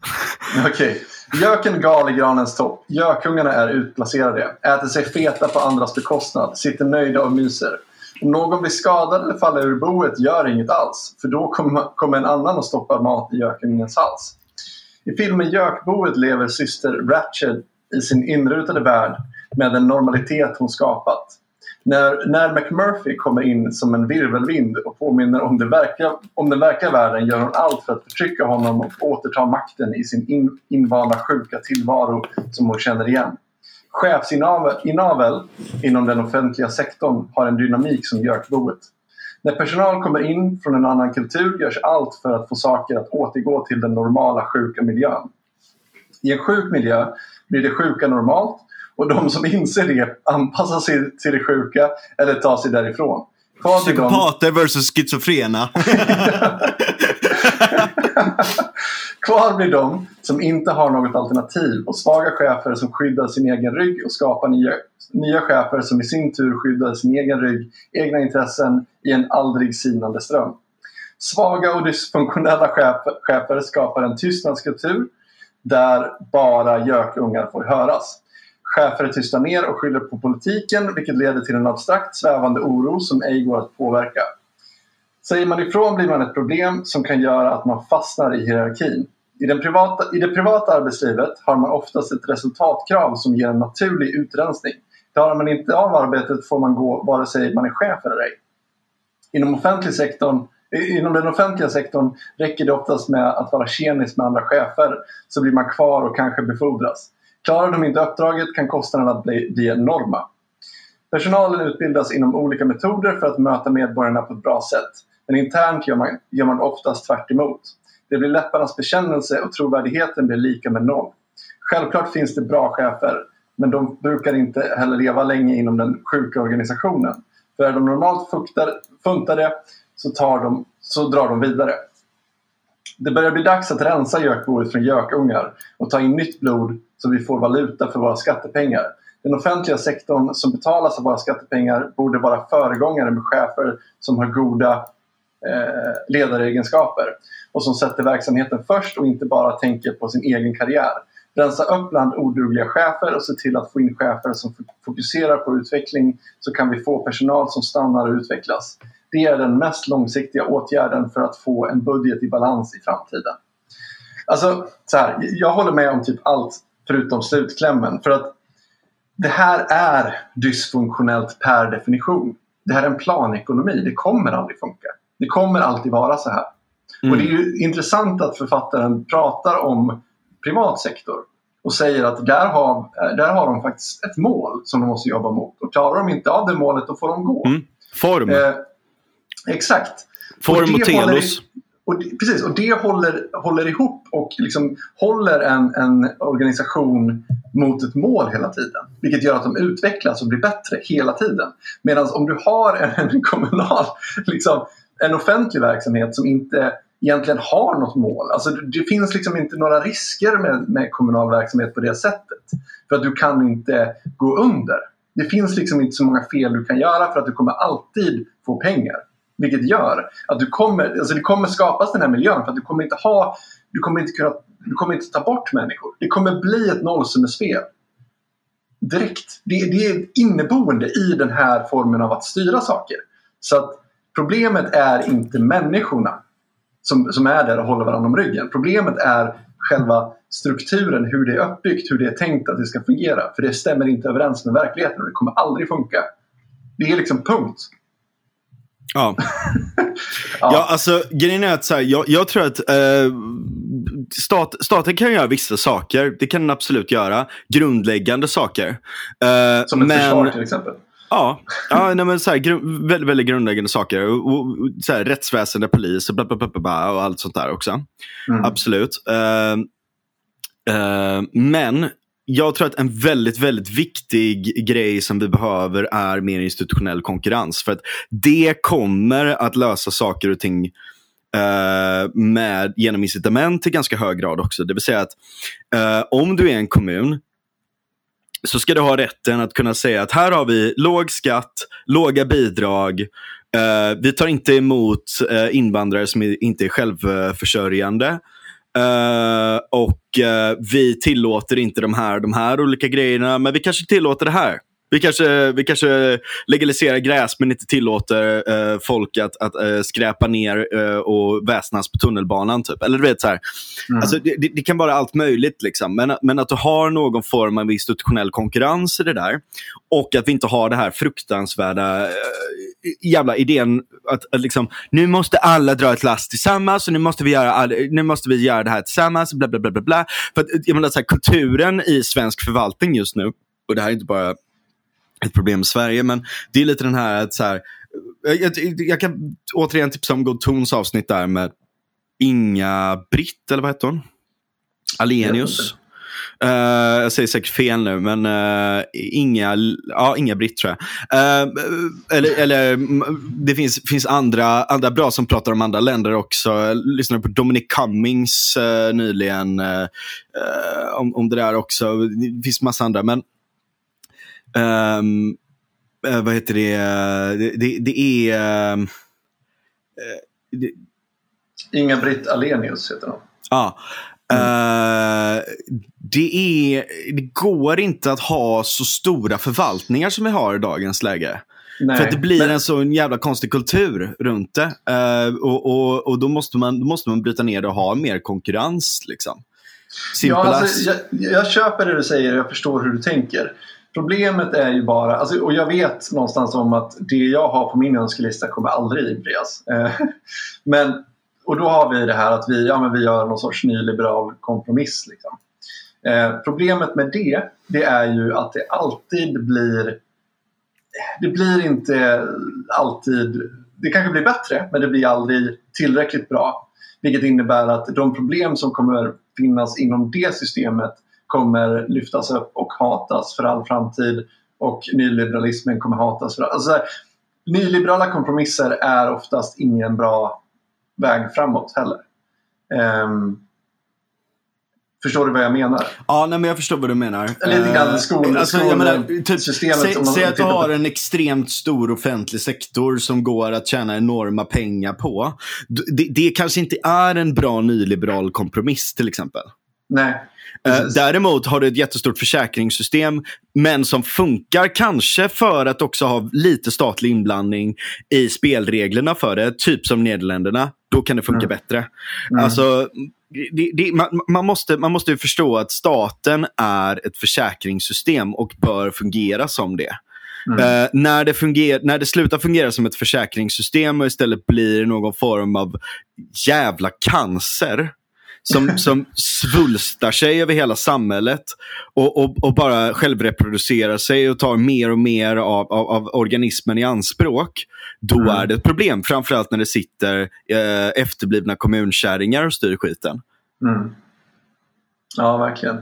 Okej. Okay. Göken gal i granens topp. Gökungarna är utplacerade. Äter sig feta på andras bekostnad. Sitter nöjda och myser. Om någon blir skadad eller faller ur boet gör inget alls. För då kommer en annan och stoppar mat i gökungens hals. I filmen Gökboet lever syster Ratched i sin inrutade värld med den normalitet hon skapat. När, när McMurphy kommer in som en virvelvind och påminner om, det verkliga, om den verkliga världen gör hon allt för att förtrycka honom och återta makten i sin in, invanda sjuka tillvaro som hon känner igen. Chefsinavel inom den offentliga sektorn har en dynamik som gökboet. När personal kommer in från en annan kultur görs allt för att få saker att återgå till den normala sjuka miljön. I en sjuk miljö blir det sjuka normalt och de som inser det anpassar sig till det sjuka eller tar sig därifrån. Psykopater de... versus schizofrena. Kvar blir de som inte har något alternativ och svaga chefer som skyddar sin egen rygg och skapar nya, nya chefer som i sin tur skyddar sin egen rygg, egna intressen i en aldrig sinande ström. Svaga och dysfunktionella chefer, chefer skapar en tystnadskultur där bara gökungar får höras. Chefer tystar ner och skyller på politiken vilket leder till en abstrakt svävande oro som ej går att påverka. Säger man ifrån blir man ett problem som kan göra att man fastnar i hierarkin. I, den privata, I det privata arbetslivet har man oftast ett resultatkrav som ger en naturlig utrensning. Klarar man inte av arbetet får man gå vare sig man är chef eller ej. Inom offentlig sektorn Inom den offentliga sektorn räcker det oftast med att vara tjenis med andra chefer så blir man kvar och kanske befordras. Klarar de inte uppdraget kan kostnaderna bli, bli enorma. Personalen utbildas inom olika metoder för att möta medborgarna på ett bra sätt. Men internt gör man, gör man oftast tvärt emot. Det blir läpparnas bekännelse och trovärdigheten blir lika med noll. Självklart finns det bra chefer, men de brukar inte heller leva länge inom den sjuka organisationen. För är de normalt funtade så, tar de, så drar de vidare. Det börjar bli dags att rensa gökboet från gökungar och ta in nytt blod så vi får valuta för våra skattepengar. Den offentliga sektorn som betalas av våra skattepengar borde vara föregångare med chefer som har goda eh, ledaregenskaper och som sätter verksamheten först och inte bara tänker på sin egen karriär. Rensa upp bland odugliga chefer och se till att få in chefer som fokuserar på utveckling så kan vi få personal som stannar och utvecklas. Det är den mest långsiktiga åtgärden för att få en budget i balans i framtiden. Alltså, så här, jag håller med om typ allt förutom slutklämmen. För att det här är dysfunktionellt per definition. Det här är en planekonomi. Det kommer aldrig funka. Det kommer alltid vara så här. Mm. Och det är ju intressant att författaren pratar om privat sektor och säger att där har, där har de faktiskt ett mål som de måste jobba mot. Och klarar de inte av det målet då får de gå. Mm. Form. Eh, Exakt. Form och, och telos. och precis, och det håller, håller ihop och liksom håller en, en organisation mot ett mål hela tiden. Vilket gör att de utvecklas och blir bättre hela tiden. Medan om du har en, en kommunal, liksom, en offentlig verksamhet som inte egentligen har något mål. Alltså det finns liksom inte några risker med, med kommunal verksamhet på det sättet. För att du kan inte gå under. Det finns liksom inte så många fel du kan göra för att du kommer alltid få pengar. Vilket gör att du kommer, alltså det kommer skapas den här miljön för att du kommer inte ha, du kommer inte kunna, du kommer inte ta bort människor. Det kommer bli ett nollsummespel. Direkt. Det, det är inneboende i den här formen av att styra saker. Så att problemet är inte människorna som, som är där och håller varandra om ryggen. Problemet är själva strukturen, hur det är uppbyggt, hur det är tänkt att det ska fungera. För det stämmer inte överens med verkligheten och det kommer aldrig funka. Det är liksom punkt. Ja. ja. ja, alltså grejen är att så här, jag, jag, tror att eh, stat, staten kan göra vissa saker. Det kan den absolut göra. Grundläggande saker. Eh, Som ett men, försvar till exempel? Ja, ja nej, men så här, gru väldigt, väldigt grundläggande saker. Och, och, så här, rättsväsende, polis och, bla, bla, bla, bla, och allt sånt där också. Mm. Absolut. Uh, uh, men jag tror att en väldigt, väldigt viktig grej som vi behöver är mer institutionell konkurrens. För att det kommer att lösa saker och ting eh, med, genom incitament i ganska hög grad också. Det vill säga att eh, om du är en kommun så ska du ha rätten att kunna säga att här har vi låg skatt, låga bidrag. eh, vi tar inte emot eh, invandrare som inte är självförsörjande. Uh, och vi tillåter inte de här, de här olika grejerna, men vi kanske tillåter det här. Vi kanske, vi kanske legaliserar gräs men inte tillåter uh, folk att, att uh, skräpa ner uh, och väsnas på tunnelbanan. Typ. Eller du vet så här. Mm. Alltså, det, det, kan vara allt möjligt. Liksom. Men, men att du har någon form av institutionell konkurrens i det där. Och att vi inte har det här fruktansvärda jävla idén att, att liksom, nu måste alla dra ett last tillsammans och nu måste vi göra, all, nu måste vi göra det här tillsammans. Bla, bla, bla, bla, bla. För att, jag menar, så här, kulturen i svensk förvaltning just nu, och det här är inte bara ett problem i Sverige. Men det är lite den här att så här, jag, jag, kan återigen tipsa om God Tons avsnitt där med Inga Britt, eller vad heter hon? Alenius. Uh, jag säger säkert fel nu, men uh, Inga, ja, Inga Britt tror jag. Uh, eller, eller det finns, finns andra, andra bra som pratar om andra länder också. Jag lyssnade på Dominic Cummings nyligen om, om det där också. Det finns massa andra. Men Um, vad heter det? Det, det, det är... Uh, det, Inga-Britt Alenius heter hon. Ja. Uh, det, är, det går inte att ha så stora förvaltningar som vi har i dagens läge. Nej, För att det blir men... en så jävla konstig kultur runt det. Uh, och, och, och då, måste man, då måste man bryta ner det och ha mer konkurrens. Liksom. Ja, alltså, jag, jag köper det du säger och jag förstår hur du tänker. Problemet är ju bara, alltså, och jag vet någonstans om att det jag har på min önskelista kommer aldrig infrias. Eh, men, och då har vi det här att vi, ja, men vi gör någon sorts nyliberal kompromiss. Liksom. Eh, problemet med det, det är ju att det alltid blir det blir inte alltid, det kanske blir bättre men det blir aldrig tillräckligt bra. Vilket innebär att de problem som kommer finnas inom det systemet kommer lyftas upp och hatas för all framtid och nyliberalismen kommer hatas för all alltså, Nyliberala kompromisser är oftast ingen bra väg framåt heller. Um, Förstår du vad jag menar? Ja, nej, men jag förstår vad du menar. Lite grann eh, skol, alltså, menar, typ, systemet. Säg, säg att du har en extremt stor offentlig sektor som går att tjäna enorma pengar på. Det, det kanske inte är en bra nyliberal kompromiss till exempel. Nej. Uh, däremot har du ett jättestort försäkringssystem, men som funkar kanske för att också ha lite statlig inblandning i spelreglerna för det. Typ som Nederländerna. Då kan det funka mm. bättre. Mm. Alltså, det, det, man, man, måste, man måste förstå att staten är ett försäkringssystem och bör fungera som det. Mm. Uh, när, det funger när det slutar fungera som ett försäkringssystem och istället blir någon form av jävla cancer som, som svulstar sig över hela samhället och, och, och bara självreproducerar sig och tar mer och mer av, av, av organismen i anspråk, då Mm. är det ett problem. Framförallt när det sitter eh, efterblivna kommunkärringar och styr skiten. Mm. Ja, verkligen.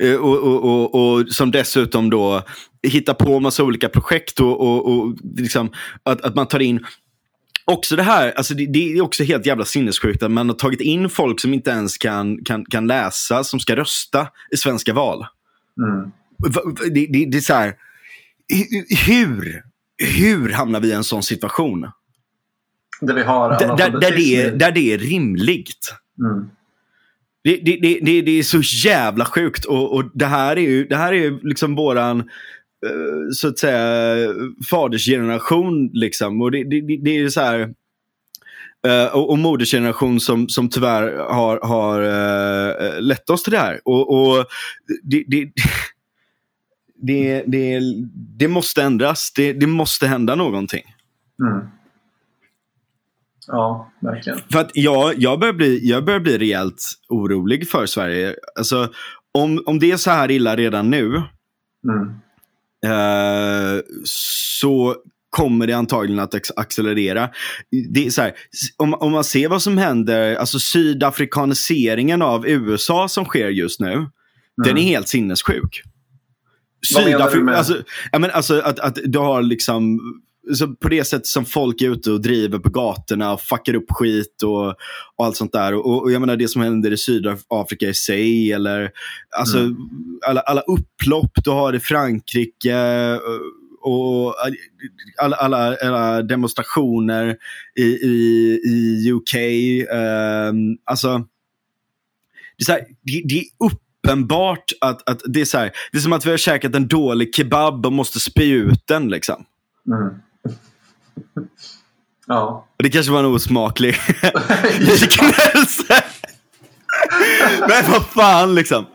Eh, Och, och, och, och som dessutom då hittar på massa olika projekt och, och, och liksom att, att man tar in Också det här, alltså det, det är också helt jävla sinnessjukt att man har tagit in folk som inte ens kan, kan, kan läsa, som ska rösta i svenska val. Mm. Det, det, det är så här, hu- hur, hur hamnar vi i en sån situation? Där vi har Där, där, där, det, är, där det är rimligt. Mm. Det, det, det, det, är så jävla sjukt och, och det här är ju det här är ju liksom våran eh, så att säga fadersgeneration liksom. Och det, det, det- det är så här eh, och, och modersgeneration som, som tyvärr har, har eh, lett oss till det här. Och, och det, det, det, det, måste ändras. Det, det måste hända någonting. Mm. Ja, verkligen. För att jag, jag, börjar bli, jag börjar bli rejält orolig för Sverige. Alltså, om, om det är så här illa redan nu Mm. eh, så kommer det antagligen att accelerera. Det är så här, om, om man ser vad som händer, alltså sydafrikaniseringen av USA som sker just nu, den är helt sinnessjuk. Vad menar du Sydafri- med- alltså, ja, men alltså att, att du har liksom så på det sättet som folk är ute och driver på gatorna och fuckar upp skit och, och allt sånt där. Och, och jag menar det som händer i Sydafrika i sig eller alltså Mm. alla, alla upplopp du har i Frankrike och alla, alla, alla demonstrationer i, i, i UK. ehm, alltså, det är, så här, det, det är uppenbart att, att det är så här, det är som att vi har käkat en dålig kebab och måste spy ut den. Liksom. Mm. Ja. Det kanske var en osmaklig liknelse. Men vad fan liksom.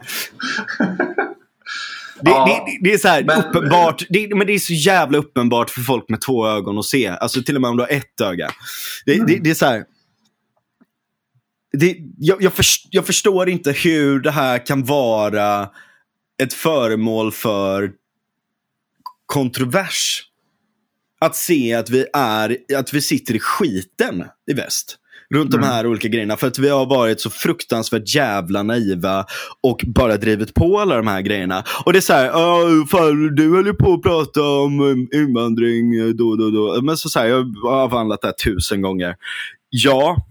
Det, Ja, det, det är så här men- uppenbart. Det, men det är så jävla uppenbart för folk med två ögon att se. Alltså till och med om du har ett öga. Det, Mm. det är så här. Det, jag, jag, först, jag förstår inte hur det här kan vara ett föremål för kontrovers. Att se att vi, är, att vi sitter i skiten i väst. Runt Mm. de här olika grejerna. För att vi har varit så fruktansvärt jävla naiva och bara drivit på alla de här grejerna. Och det är så här, "Åh, fan, du höll ju på att prata om um, invandring eh, då och då, då. Men så, så här, jag har avhandlat det här tusen gånger. Ja,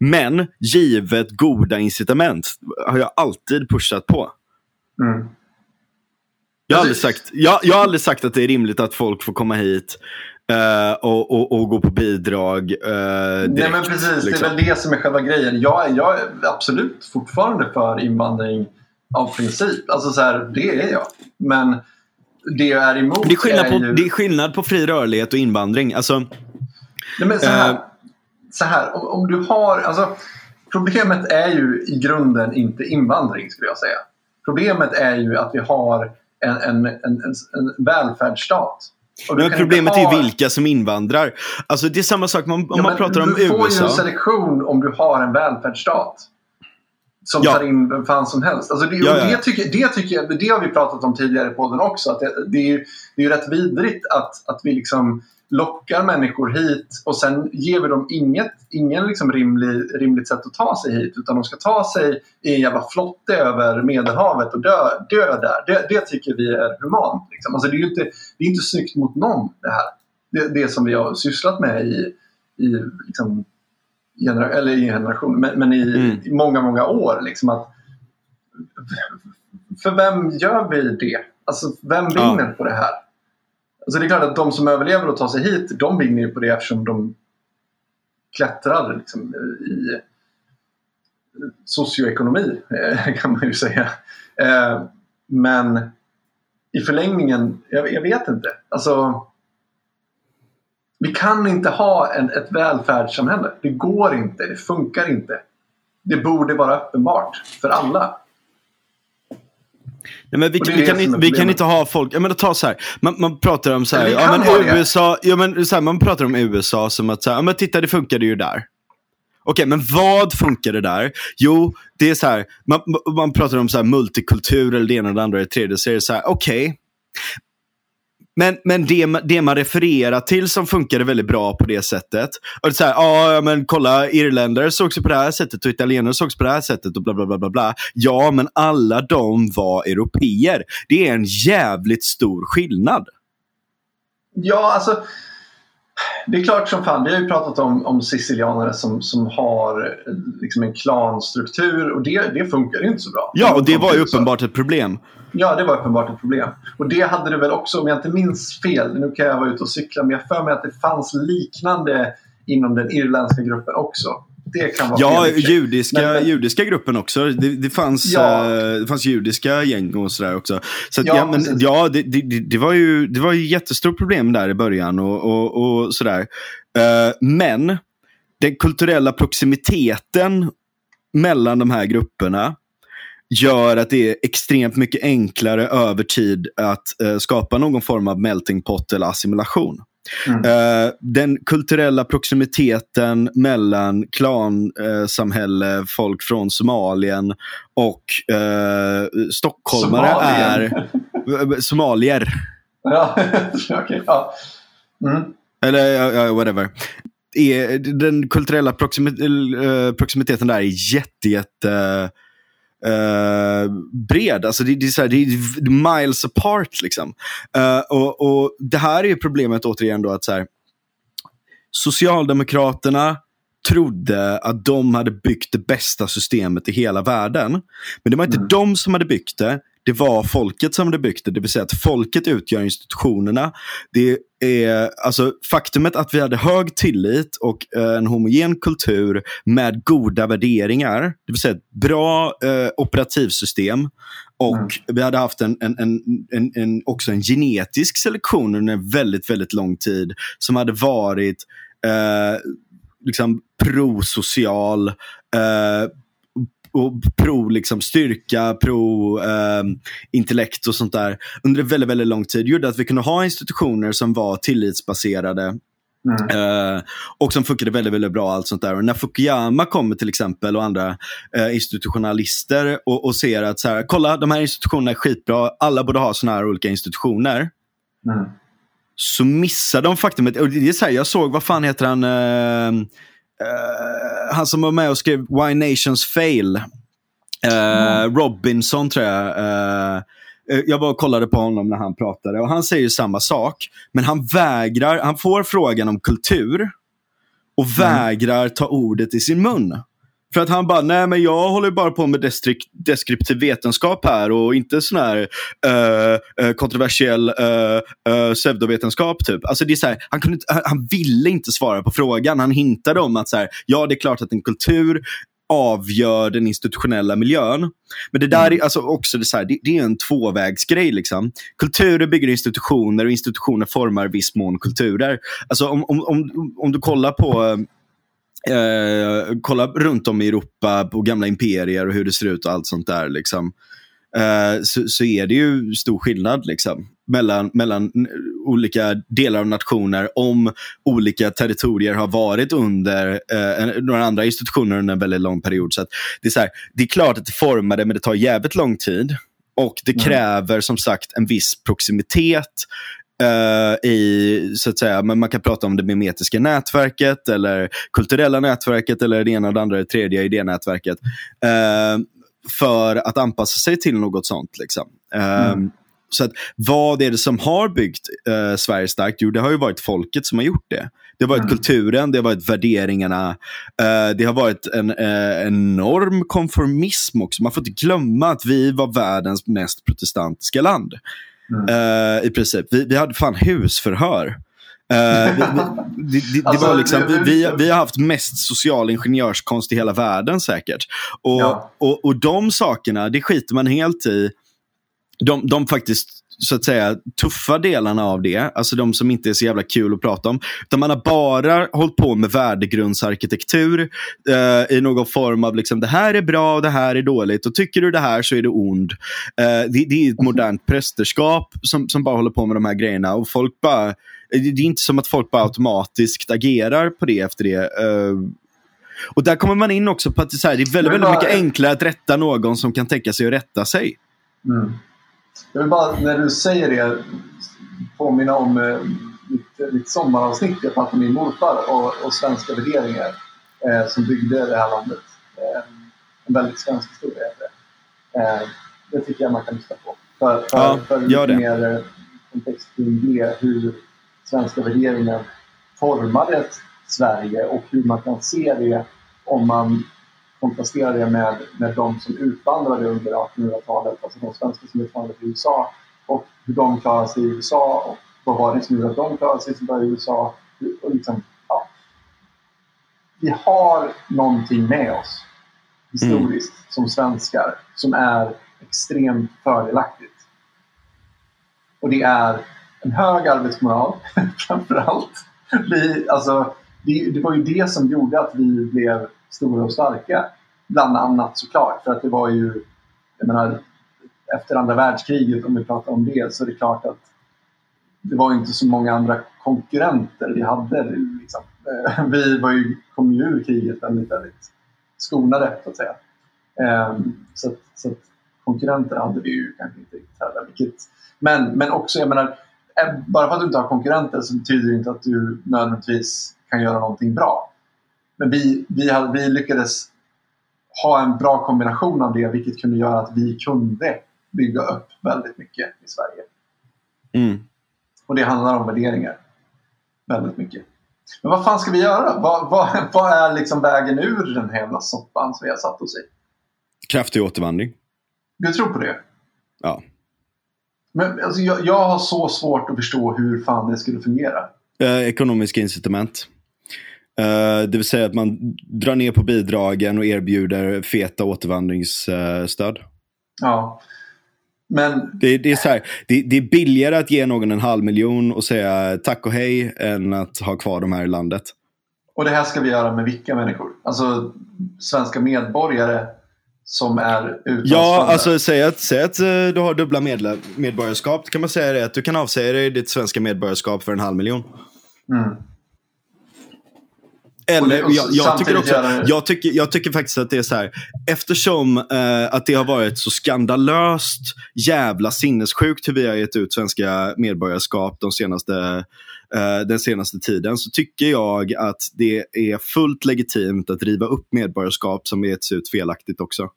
men givet goda incitament har jag alltid pushat på. Mm. Jag har, aldrig sagt, jag, jag har aldrig sagt att det är rimligt att folk får komma hit eh, och, och, och gå på bidrag uh, direkt. Nej men precis, liksom. det är väl det som är själva grejen. Jag, är- jag är absolut fortfarande för invandring av princip. Alltså så här, det är jag. Men det jag är emot det, är skillnad på, ju... det är skillnad på fri rörlighet och invandring. Alltså, Nej, men så här, Eh. Så här om, om du har... Alltså, problemet är ju i grunden inte invandring skulle jag säga. Problemet är ju att vi har en, en, en, en, välfärdsstat. Men problemet är ha- ju vilka som invandrar. Alltså, det är samma sak om, Ja, man pratar om du får ju USA. en selektion om du har en välfärdsstat. Som Ja. tar in vem fan som helst. Alltså det, ja, ja. det, tycker, det, tycker jag, det har vi pratat om tidigare i podden också. Att det, det, är, ju, det är ju rätt vidrigt att, att vi liksom lockar människor hit och sen ger vi dem inget ingen liksom rimlig, rimligt sätt att ta sig hit. Utan de ska ta sig i en jävla flotte över Medelhavet och dö, dö där. Det, det tycker vi är humant. Liksom. Alltså det är ju inte, det är inte snyggt mot någon det här. Det, det som vi har sysslat med i, i liksom, genera- eller i generation, men, men i, Mm. i många, många år. Liksom att, för vem gör vi det? Alltså, vem Ja. vinner på det här? Alltså, det är klart att de som överlever och tar sig hit, de vinner ju på det eftersom de klättrar liksom, i socioekonomi, eh, kan man ju säga. Eh, men i förlängningen, jag, jag vet inte. Alltså, vi kan inte ha en, ett välfärdssamhälle. Det går inte. Det funkar inte. Det borde vara uppenbart för alla. Nej, men vi, är vi, kan, vi kan inte ha folk, jag menar ta så här, man, man pratar om så här, ja, kan men. USA, ja, men, så här, man pratar om USA som att så här, ja, men titta det funkade ju där. okay, men vad funkar det där? Jo, det är så här, man, man pratar om så här multikultur eller det ena och det andra och det tredje. Så är det så här, okej. Men, men det, det man refererar till som funkade väldigt bra på det sättet. Och det är så här, ja men kolla, irländare sågs på det här sättet och italienare sågs på det här sättet och bla bla bla bla bla. Ja, men alla de var europeer. Det är en jävligt stor skillnad. Ja, alltså det är klart som fan. Vi har ju pratat om, om sicilianare som, som har liksom en klanstruktur och det, det funkar ju inte så bra. Ja, och det var ju uppenbart ett problem. Ja, det var uppenbart ett problem. Och det hade det väl också, om jag inte minns fel, nu kan jag vara ute och cykla, men jag för mig att det fanns liknande inom den irländska gruppen också det kan vara Ja, judiska, men, judiska gruppen också. Det, det fanns, ja. uh, det fanns judiska gäng och sådär också. Så att, ja, ja, men, ja det, det, det, var ju, det var ju jättestort problem där i början och, och, och sådär. Uh, men den kulturella proximiteten mellan de här grupperna gör att det är extremt mycket enklare över tid att uh, skapa någon form av melting pot eller assimilation. Mm. Uh, den kulturella proximiteten mellan klansamhälle, uh, folk från Somalien och uh, stockholmare Somalien. är somalier. ja, okay, ja. Mm. Eller whatever. den kulturella proximit proximiteten där är jätte, jätte uh, bred. Alltså det, det, är så här, det är miles apart. Liksom. Uh, och, och Det här är problemet återigen då att så här, Socialdemokraterna trodde att de hade byggt det bästa systemet i hela världen. Men det var inte mm. de som hade byggt det det var folket som hade byggt det. Det vill säga att folket utgör institutionerna. Det är alltså faktumet att vi hade hög tillit och eh, en homogen kultur med goda värderingar. Det vill säga ett bra eh, operativsystem. Och mm. vi hade haft en, en, en, en, en, också en genetisk selektion under en väldigt, väldigt lång tid. Som hade varit eh, liksom prosocial, eh, och pro liksom, styrka, pro eh, intellekt och sånt där under väldigt, väldigt lång tid gjorde att vi kunde ha institutioner som var tillitsbaserade Mm. Uh, och som funkade väldigt, väldigt bra. allt sånt där. Och när Fukuyama kommer till exempel och andra uh, institutionalister och, och, ser att så här, kolla de här institutionerna är skitbra, alla borde ha såna här olika institutioner. Mm. Så missar de faktumet, och det är så här, jag såg, vad fan heter han, Uh, han som var med och skrev Why Nations Fail. Uh, mm. Robinson tror jag. Uh, jag bara kollade på honom när han pratade och han säger samma sak. Men han vägrar, han får frågan om kultur och mm. vägrar ta ordet i sin mun. För att han bara, nej men jag håller bara på med deskriptiv vetenskap här och inte sån här uh, uh, kontroversiell uh, pseudovetenskap. Typ. Alltså det är så här, han, kunde, han ville inte svara på frågan. Han hintade om att så här, ja det är klart att en kultur avgör den institutionella miljön. Men det där är alltså också det, så här, det, det, är en tvåvägsgrej. Liksom. Kulturer bygger institutioner och institutioner formar viss mån kulturer. Alltså om, om, om, om du kollar på Eh, kolla runt om i Europa på gamla imperier och hur det ser ut och allt sånt där. Liksom. Eh, så, så, är det ju stor skillnad liksom, mellan, mellan olika delar av nationer om olika territorier har varit under eh, några andra institutioner under en väldigt lång period. Så det, är så här, det är klart att det formar det, men det tar jävligt lång tid. Och det mm. kräver som sagt en viss proximitet Uh, i, så att säga, men man kan prata om det mimetiska nätverket eller kulturella nätverket eller det ena det andra det tredje idénätverket. Uh, för att anpassa sig till något sånt. Liksom. Uh, mm. Så att, vad är det som har byggt uh, Sverige starkt? Jo, det har ju varit folket som har gjort det. Det har varit mm. kulturen, det har varit värderingarna. Uh, det har varit en uh, enorm konformism också. Man får inte glömma att vi var världens mest protestantiska land. Mm. Uh, I princip. Vi, vi hade fan husförhör. Uh, vi, vi, det, det alltså, var liksom, vi, vi, vi, har haft mest social ingenjörskonst i hela världen säkert. Och, ja. och, och de sakerna, det skiter man helt i. De, de faktiskt så att säga tuffa delarna av det, alltså de som inte är så jävla kul att prata om. Utan man har bara hållit på med värdegrundsarkitektur eh, i någon form av liksom, det här är bra och det här är dåligt. Och tycker du det här så är du ond. Eh, det, det, är ett modernt prästerskap som, som bara håller på med de här grejerna. Och folk bara, det är inte som att folk bara automatiskt agerar på det efter det. Eh, Och där kommer man in också på att det är, väldigt, väldigt mycket enklare att rätta någon som kan tänka sig att rätta sig. Mm. Jag vill bara, när du säger det, påminna om eh, mitt, mitt sommaravsnitt jag pratade med min morfar och, och svenska värderingar eh, som byggde det här landet. Eh, en väldigt svensk historia. det. Eh, det tycker jag man kan lyssna på. För, för, Ja, för lite det. mer eh, kontext kring det, hur svenska värderingar formade Sverige och hur man kan se det om man kontrasterar det med, med de som utvandrade under 1800-talet, alltså de svenskar som utvandrade till USA och hur de klarade sig i USA och vad var det som gjorde att de klarade sig så bra i USA. Och liksom, ja. Vi har någonting med oss historiskt som svenskar som är extremt fördelaktigt. Och det är en hög arbetsmoral framför allt. Vi, alltså, det, det var ju det som gjorde att vi blev stora och starka. Bland annat såklart. För att det var ju, jag menar, efter andra världskriget, om vi pratar om det, så är det klart att det var ju inte så många andra konkurrenter vi hade. Liksom. Eh, vi var ju, kom ju ur kriget väldigt, väldigt skonade, så att säga. Ehm, så, att, så att konkurrenter hade vi ju kanske inte riktigt heller. Vilket, men, men också, jag menar, eh, bara för att du inte har konkurrenter så betyder det inte att du nödvändigtvis kan göra någonting bra. Men vi, vi, hade, vi lyckades ha en bra kombination av det vilket kunde göra att vi kunde bygga upp väldigt mycket i Sverige. Mm. Och det handlar om värderingar. Väldigt mycket. Men vad fan ska vi göra? Vad, vad, vad är liksom vägen ur den här jävla soppan som vi har satt oss i? Kraftig återvandring. Du tror på det? Ja. Men alltså, jag, jag har så svårt att förstå hur fan det skulle fungera. Eh, ekonomiska incitament. Eh, det vill säga att man drar ner på bidragen och erbjuder feta återvandringsstöd. Ja. Men Det, det, är så här, det, det är billigare att ge någon en halv miljon och säga tack och hej än att ha kvar dem här i landet. Och det här ska vi göra med vilka människor? Alltså svenska medborgare som är utlandsfödda? Ja, alltså säg att, säg att eh, du har dubbla medle- medborgarskap. Då kan man säga det att du kan avsäga dig ditt svenska medborgarskap för en halv miljon. Mm. Eller, jag, jag, tycker också, jag, tycker, jag tycker faktiskt att det är så här. Eftersom eh, att det har varit så skandalöst jävla sinnessjukt hur vi har gett ut svenska medborgarskap de senaste, eh, den senaste tiden så tycker jag att det är fullt legitimt att riva upp medborgarskap som getts ut felaktigt också.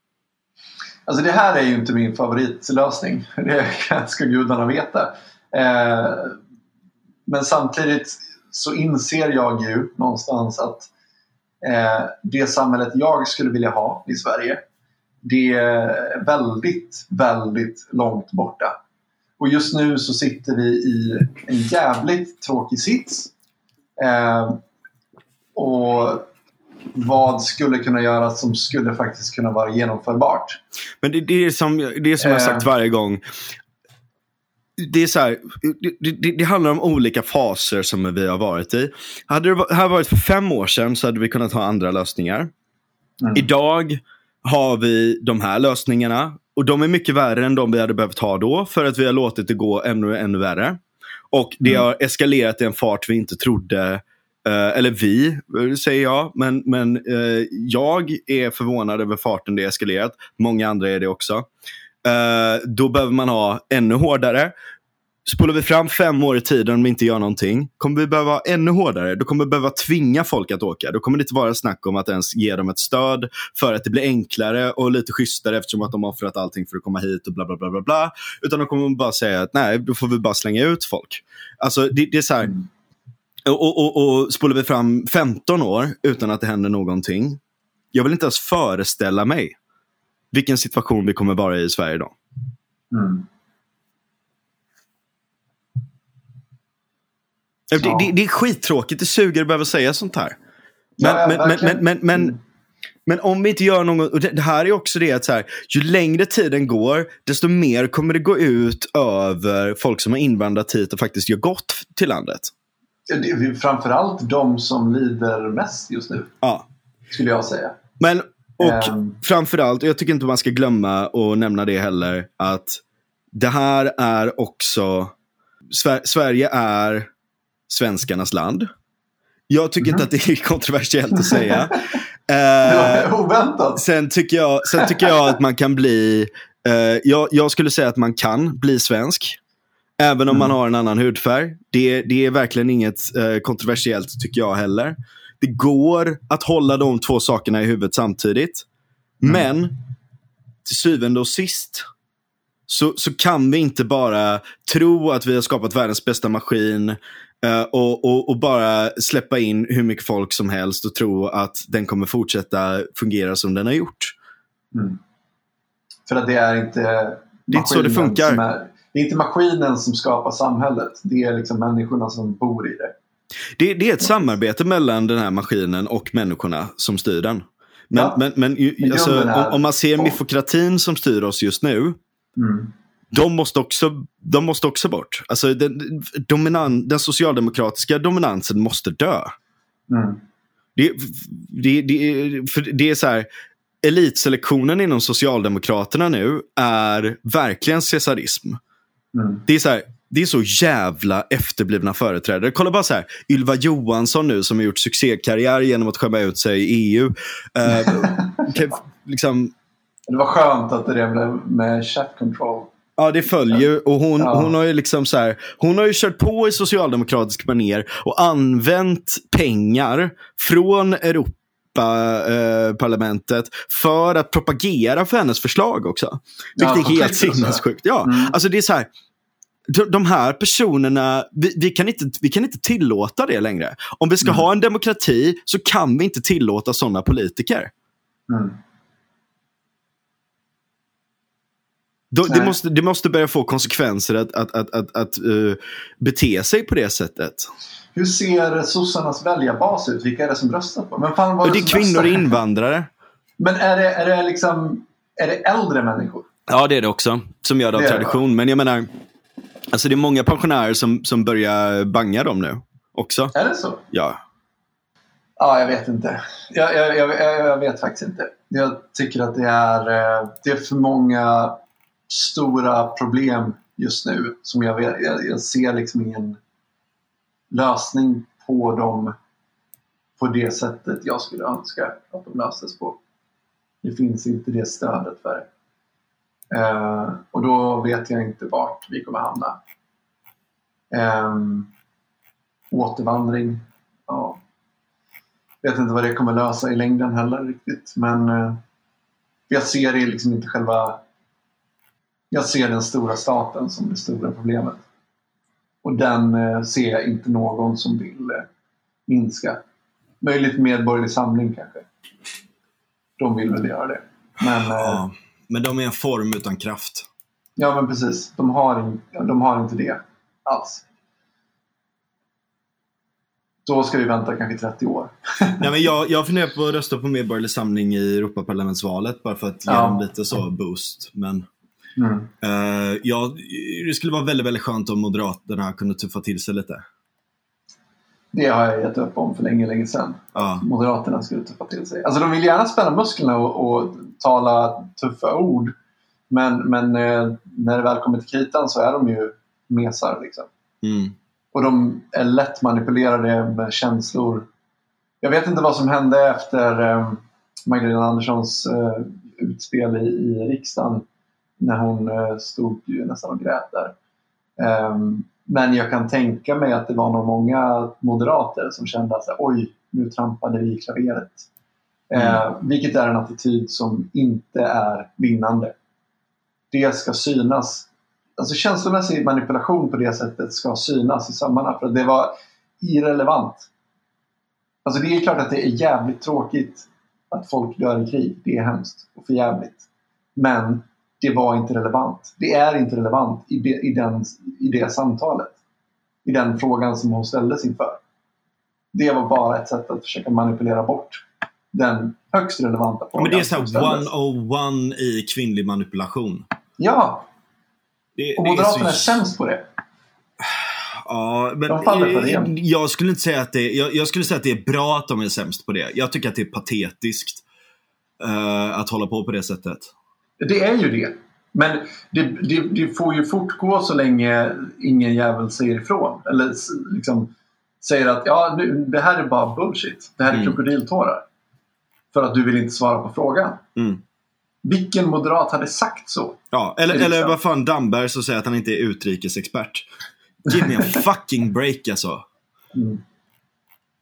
Alltså det här är ju inte min favoritlösning. Det ska gudarna veta. Eh, men samtidigt så inser jag ju någonstans att eh, det samhället jag skulle vilja ha i Sverige det är väldigt, väldigt långt borta. Och just nu så sitter vi i en jävligt tråkig sits. Eh, och vad skulle kunna göras som skulle faktiskt kunna vara genomförbart? Men det, det är som, det är som jag har sagt Eh. varje gång. Det, är så här, det, det, det handlar om olika faser som vi har varit i. Hade det här varit för fem år sedan så hade vi kunnat ha andra lösningar. Mm. Idag har vi de här lösningarna. Och de är mycket värre än de vi hade behövt ha då. För att vi har låtit det gå ännu, ännu värre. Och det Mm. har eskalerat i en fart vi inte trodde. eh, eller vi, eh, säger jag. Men, men eh, jag är förvånad över farten det eskalerat. Många andra är det också. Eh, då behöver man ha ännu hårdare. Spolar vi fram fem år i tiden om vi inte gör någonting, kommer vi behöva ha ännu hårdare. Då kommer vi behöva tvinga folk att åka. Då kommer det inte vara snack om att ens ge dem ett stöd för att det blir enklare och lite schysstare eftersom att de har offrat allting för att komma hit och bla bla bla bla bla. Utan då kommer man bara säga att nej, då får vi bara slänga ut folk. Alltså det, det är så här. Och, och, och spolar vi fram 15 år utan att det händer någonting. Jag vill inte ens föreställa mig vilken situation vi kommer vara i i Sverige då. Mm. Det, det, det är skittråkigt, det suger att behöva säga sånt här. Men, Ja, men, men, men, men, men, Mm. men om vi inte gör något, och det, det här är också det att så här, ju längre tiden går, desto mer kommer det gå ut över folk som har invandrat hit och faktiskt gör gott till landet. Framförallt de som lider mest just nu, Ja. skulle jag säga. Men, och Ehm. framförallt, och jag tycker inte man ska glömma och nämna det heller, att det här är också, Sver- Sverige är svenskarnas land. Jag tycker inte att det är kontroversiellt att säga. Eh, oväntat. Sen tycker, jag, sen tycker jag att man kan bli, eh, jag, jag skulle säga att man kan bli svensk. Även om mm. man har en annan hudfärg. Det, det är verkligen inget eh, kontroversiellt tycker jag heller. Det går att hålla de två sakerna i huvudet samtidigt. Mm. Men till syvende och sist så, så kan vi inte bara tro att vi har skapat världens bästa maskin uh, och, och, och, bara släppa in hur mycket folk som helst och tro att den kommer fortsätta fungera som den har gjort. Mm. För att det är inte Det är inte så det funkar. Är, det är inte maskinen som skapar samhället. Det är liksom människorna som bor i det. Det, det är ett samarbete mellan den här maskinen och människorna som styr den. Men, ja. men, men alltså, om, om, man ser mifokratin som styr oss just nu. Mm. De, måste också, de måste också bort. Alltså, den, dominan, den socialdemokratiska dominansen måste dö. Mm. Det, det, det, för det är så här, elitselektionen inom Socialdemokraterna nu är verkligen cesarism. Mm. Det är så här, det är så jävla efterblivna företrädare. Kolla bara så här, Ylva Johansson nu som har gjort succékarriär genom att skämma ut sig i EU. Uh, eh, liksom... Det var skönt att det blev med chat control. Ja, det följer och hon, ja. hon har ju liksom så här, hon har ju kört på i socialdemokratisk manér och använt pengar från Europa parlamentet för att propagera för hennes förslag också. Vilket ja, är helt sinnessjukt. Ja, mm. alltså det är så här, de här personerna, vi, vi, kan inte, vi kan inte tillåta det längre. Om vi ska mm. ha en demokrati så kan vi inte tillåta sådana politiker. Mm. Då, det, måste, det måste börja få konsekvenser att, att, att, att, att uh, bete sig på det sättet. Hur ser sossarnas väljarbas ut? Vilka är det som röstar på? Men fan, det, det är kvinnor och invandrare. Men är det, är det, liksom, är det äldre människor? Ja, det är det också. Som gör det av tradition. Det. Men jag menar, Alltså det är många pensionärer som, som börjar banga dem nu också. Är det så? Ja. Ja, jag vet inte. Jag, jag, jag, jag vet faktiskt inte. Jag tycker att det är, eh, det är för många stora problem just nu som jag, jag, jag ser liksom ingen lösning på dem på det sättet jag skulle önska att de löstes på. Det finns inte det stödet för det. Eh, och då vet jag inte vart vi kommer hamna. Eh, återvandring, ja. Vet inte vad det kommer lösa i längden heller riktigt. Men eh, jag ser det liksom inte själva... Jag ser den stora staten som det stora problemet. Och den eh, ser jag inte någon som vill eh, minska. Möjligt medborgerlig samling kanske. De vill väl göra det. Men, eh, ja. Men de är en form utan kraft. Ja, men precis. De har, de har inte det alls. Då ska vi vänta kanske 30 år. Nej, men jag, jag funderar på att rösta på Medborgerlig Samling i Europaparlamentsvalet bara för att ge ja. dem lite så boost. Men mm. uh, ja, det skulle vara väldigt, väldigt skönt om Moderaterna kunde tuffa till sig lite. Det har jag gett upp om för länge, länge sedan. Ja. Moderaterna skulle tuffa till sig. Alltså de vill gärna spänna musklerna och, och tala tuffa ord. Men, men eh, när det väl kommer till kritan så är de ju mesar. Liksom. Mm. Och de är lätt manipulerade med känslor. Jag vet inte vad som hände efter eh, Magdalena Anderssons eh, utspel i, i riksdagen när hon stod ju nästan och grät där. Um, men jag kan tänka mig att det var nog många moderater som kände att oj, nu trampade vi i klaveret. Mm. Eh, vilket är en attityd som inte är vinnande. Det ska synas. Alltså känslomässig manipulation på det sättet ska synas i sömmarna för det var irrelevant. Alltså det är klart att det är jävligt tråkigt att folk dör i krig. Det är hemskt och förjävligt. Men det var inte relevant. Det är inte relevant i det, i, den, i det samtalet. I den frågan som hon ställdes inför. Det var bara ett sätt att försöka manipulera bort den högst relevanta frågan. Men det är så 101 i kvinnlig manipulation. Ja! Det, och Moderaterna är, så... är sämst på det. Ja, men de jag skulle inte säga att det jag, jag, skulle säga att det är bra att de är sämst på det. Jag tycker att det är patetiskt uh, att hålla på på det sättet. Det är ju det. Men det, det, det, får ju fortgå så länge ingen jävel säger ifrån. Eller liksom säger att ja, det här är bara bullshit. Det här är mm. krokodiltårar. För att du vill inte svara på frågan. Mm. Vilken moderat hade sagt så? Ja, eller, eller vad fan Damberg som säger att han inte är utrikesexpert. Give me a fucking break alltså. Mm.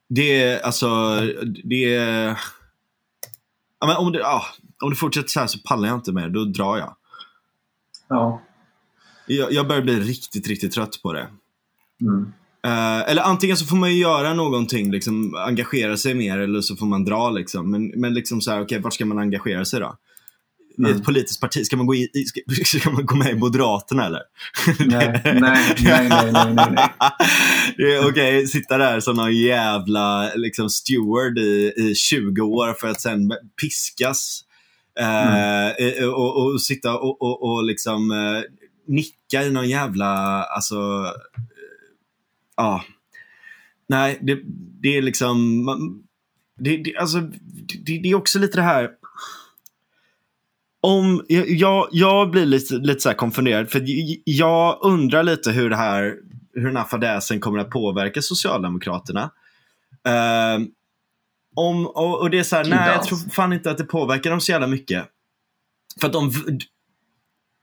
Det är, alltså, det är... Ja, men om, det, ja, om det fortsätter så här så pallar jag inte mer. Då drar jag. Ja. Jag, jag börjar bli riktigt, riktigt trött på det. Mm. Eh, eller antingen så får man ju göra någonting, liksom engagera sig mer eller så får man dra liksom. Men, men liksom så här, okej, vart ska man engagera sig då? I Mm. ett politiskt parti, ska man gå, i, ska, ska man gå med i Moderaterna eller? Nej, nej, nej, nej, nej, nej, Okej, sitta där som någon jävla liksom, steward i, i 20 år för att sen piskas. Eh, eh, och, och sitta och, och, och liksom eh, nicka i någon jävla, alltså, ja. Nej, det, det är liksom, man, det, det, alltså, det, det är också lite det här, om, jag, jag blir lite, lite så konfunderad, för jag undrar lite hur, det här, hur den här fadäsen kommer att påverka Socialdemokraterna. Ehm, om, och, och det är så här, nej jag tror fan inte att det påverkar dem så jävla mycket. För att de,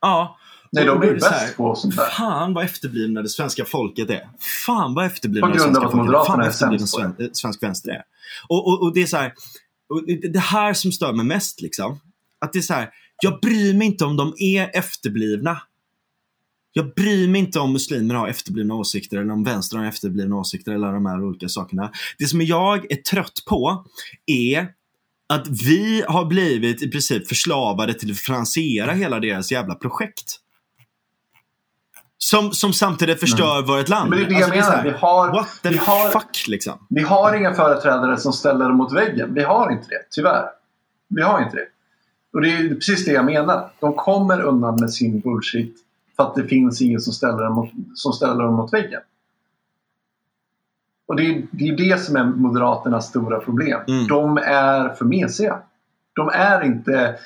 ja. Nej, de är ju bäst på sånt där. Fan vad efterblivna det svenska folket är. Fan vad efterblivna det svenska folket är. Fan vad efterblivna sven, eh, svensk vänster är. Och, och, och det är så här, det här som stör mig mest liksom. Att det är så här, jag bryr mig inte om de är efterblivna. Jag bryr mig inte om muslimer har efterblivna åsikter eller om vänster har efterblivna åsikter eller de här olika sakerna. Det som jag är trött på är att vi har blivit i princip förslavade till att finansiera hela deras jävla projekt. Som, som samtidigt förstör vårt land. Men det är det Alltså, jag menar. här, Vi har, What the vi, har, fuck liksom. vi har inga företrädare som ställer dem mot väggen. Vi har inte det, tyvärr. Vi har inte det. Och det är precis det jag menar. De kommer undan med sin bullshit för att det finns ingen som ställer dem mot, som ställer dem mot väggen. Och det är, det är det som är Moderaternas stora problem. Mm. De är för mesiga. De är inte...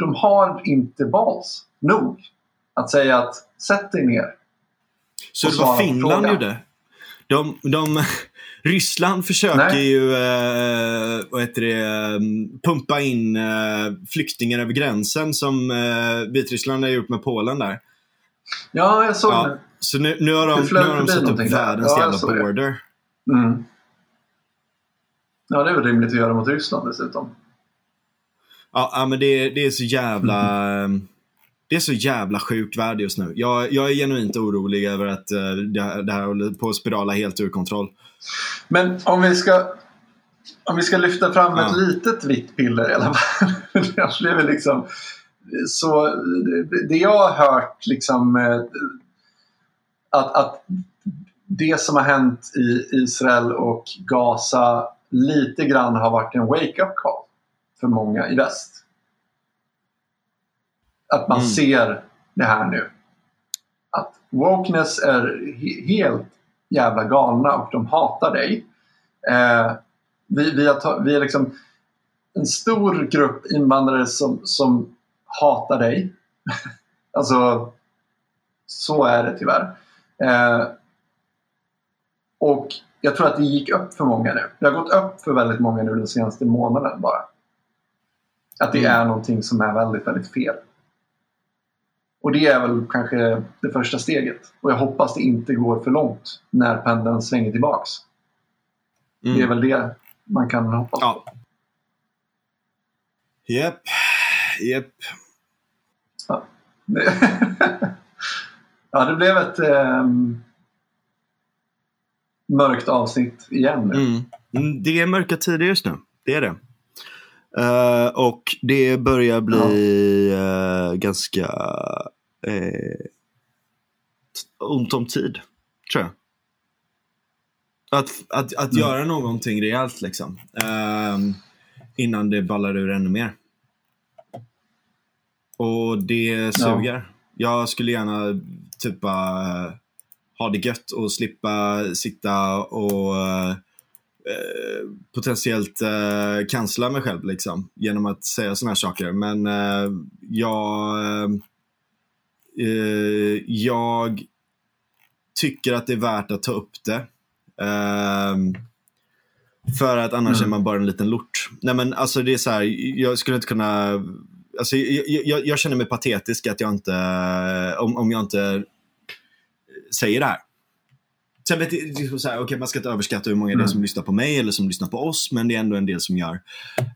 de- har inte balls nog att säga att sätt dig ner. Så det var Finland gjorde. De, de, Ryssland försöker Nej. ju eh, vad heter det, eh, pumpa in eh, flyktingar över gränsen som eh, Vitryssland har gjort med Polen där. Ja, jag såg Ja, det. så nu, nu har de, nu har de satt upp världens Ja, jävla det. border. Mm. Ja, det är väl rimligt att göra mot Ryssland dessutom. Ja, men det, det är så jävla... Mm. Det är så jävla sjuk värld just nu. Jag, jag är genuint orolig över att eh, det, det här håller på att spirala helt ur kontroll. Men om vi ska, om vi ska lyfta fram Ja. ett litet vitt piller i alla fall. det är väl liksom, så det- det jag har hört liksom eh, att, att det som har hänt i Israel och Gaza lite grann har varit en wake-up call för många i väst. Att man Mm. ser det här nu. Att wokeness är he- helt jävla galna och de hatar dig. Eh, vi, vi, har vi är liksom en stor grupp invandrare som, som hatar dig. alltså, så är det tyvärr. Eh, och jag tror att det gick upp för många nu. Det har gått upp för väldigt många nu den senaste månaden bara. Att det Mm. är någonting som är väldigt, väldigt fel. Och det är väl kanske det första steget. Och jag hoppas det inte går för långt när pendeln svänger tillbaks. Mm. Det är väl det man kan hoppas Ja. på. Japp. Japp. Det- ja, det blev ett ehm, mörkt avsnitt igen. Mm. Mm, Det är mörka tider just nu. Det är det. Eh, och det börjar bli eh, ganska eh, ont om tid, tror jag. Att, att, att Mm. göra någonting rejält liksom. Ehm, innan det ballar ur ännu mer. Och det suger. Jag skulle gärna typ bara ha det gött och slippa sitta och eh, potentiellt eh, cancella mig själv liksom, genom att säga sådana här saker. Men eh, jag, eh, jag tycker att det är värt att ta upp det. Ehm, För att annars Mm. är man bara en liten lort. Nej men alltså det är så här, jag skulle inte kunna... Alltså, jag, jag, jag känner mig patetisk att jag inte, om, om jag inte säger det här. Sen vet jag, är så här, okay, man ska inte överskatta hur många det är Mm. som lyssnar på mig eller som lyssnar på oss, men det är ändå en del som gör.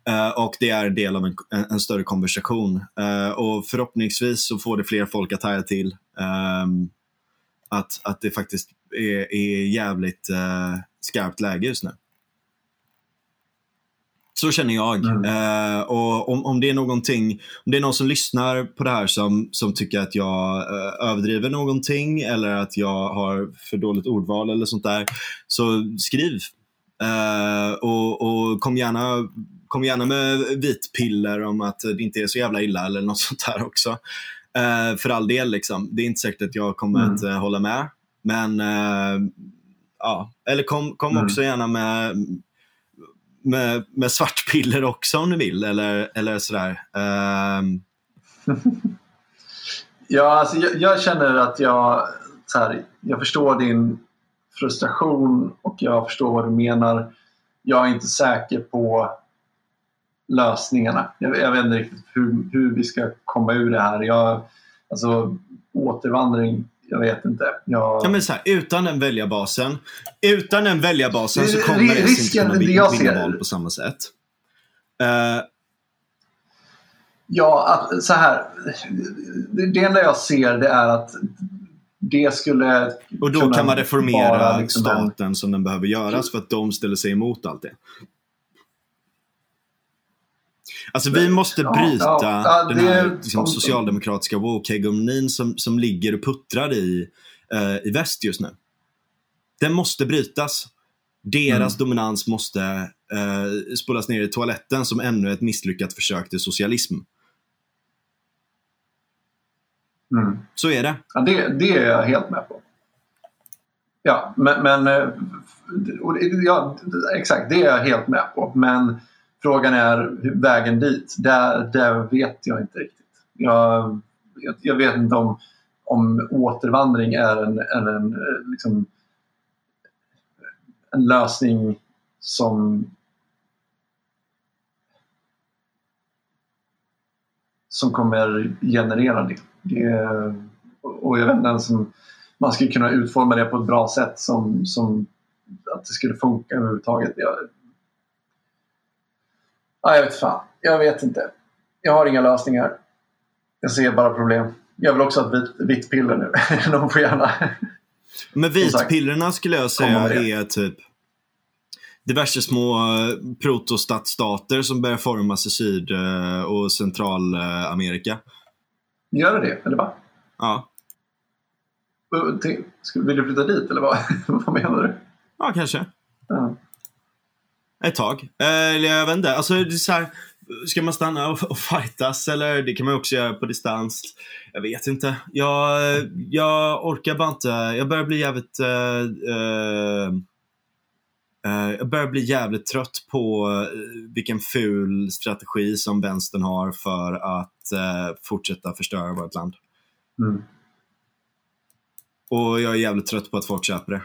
Eh, och det är en del av en, en, en större konversation. Eh, och förhoppningsvis så får det fler folk att haja till. ehm, att, att det faktiskt är, är jävligt uh, skarpt läge just nu. Så känner jag. Mm. Eh, och om, om det är någonting, om det är någon som lyssnar på det här som, som tycker att jag eh, överdriver någonting eller att jag har för dåligt ordval eller sånt där, så skriv. Eh, och, och kom gärna kom gärna med vitpiller om att det inte är så jävla illa eller något sånt där också. Eh, för all del, liksom. det är inte säkert att jag kommer Mm. att eh, hålla med. Men eh, ja, eller kom, kom Mm. också gärna med, med, med svartpiller också om ni vill. Eller, eller sådär. Um... Ja, alltså, jag, jag känner att jag, så här, jag förstår din frustration och jag förstår vad du menar. Jag är inte säker på lösningarna. Jag, jag vet inte riktigt hur, hur vi ska komma ur det här. Jag, alltså, återvandring, jag vet inte. Jag, ja, men så här, utan den väljarbasen, utan den väljarbasen så kommer S inte kunna det vinna ser- val på samma sätt. Eh, Ja, att, så här. Det, det enda jag ser det är att det skulle och då kan man reformera liksom en- staten som den behöver göras för att de ställer sig emot allt det. Alltså vi måste bryta ja, ja, den det- här liksom, om- socialdemokratiska woke-hegemonin som, som ligger och puttrar i, eh, i väst just nu. Den måste brytas. Deras Mm. dominans måste eh, spolas ner i toaletten som ännu ett misslyckat försök till socialism. Mm. Så är det. Ja, det, det är jag helt med på. Ja, men, men eh, ja, exakt, det är jag helt med på. Men frågan är vägen dit. Där, där vet jag inte riktigt. Jag, jag, jag vet inte om, om återvandring är en, en, en, eh, liksom, en lösning som som kommer generera det. det och jag vet inte ens om man skulle kunna utforma det på ett bra sätt som, som att det skulle funka överhuvudtaget. Jag, ja, jag vet fan. Jag vet inte. Jag har inga lösningar. Jag ser bara problem. Jag vill också ha ett vitt, vitt piller nu. De får gärna... Men vitpillerna skulle jag säga är typ diverse små eh, protostatsstater som börjar formas i Syd eh, och Centralamerika. Gör det, eller va? Ja. Vill du flytta dit eller vad, vad menar du? ja, kanske. Ja. Ett tag. Eller jag vet inte. Alltså, det är så här, ska man stanna och, och fightas eller det kan man också göra på distans. Jag vet inte. Jag, jag orkar bara inte. Jag börjar bli jävligt... eh, eh, eh, jag börjar bli jävligt trött på vilken ful strategi som vänstern har för att fortsätta förstöra vårt land. Mm. Och jag är jävligt trött på att folk köper det.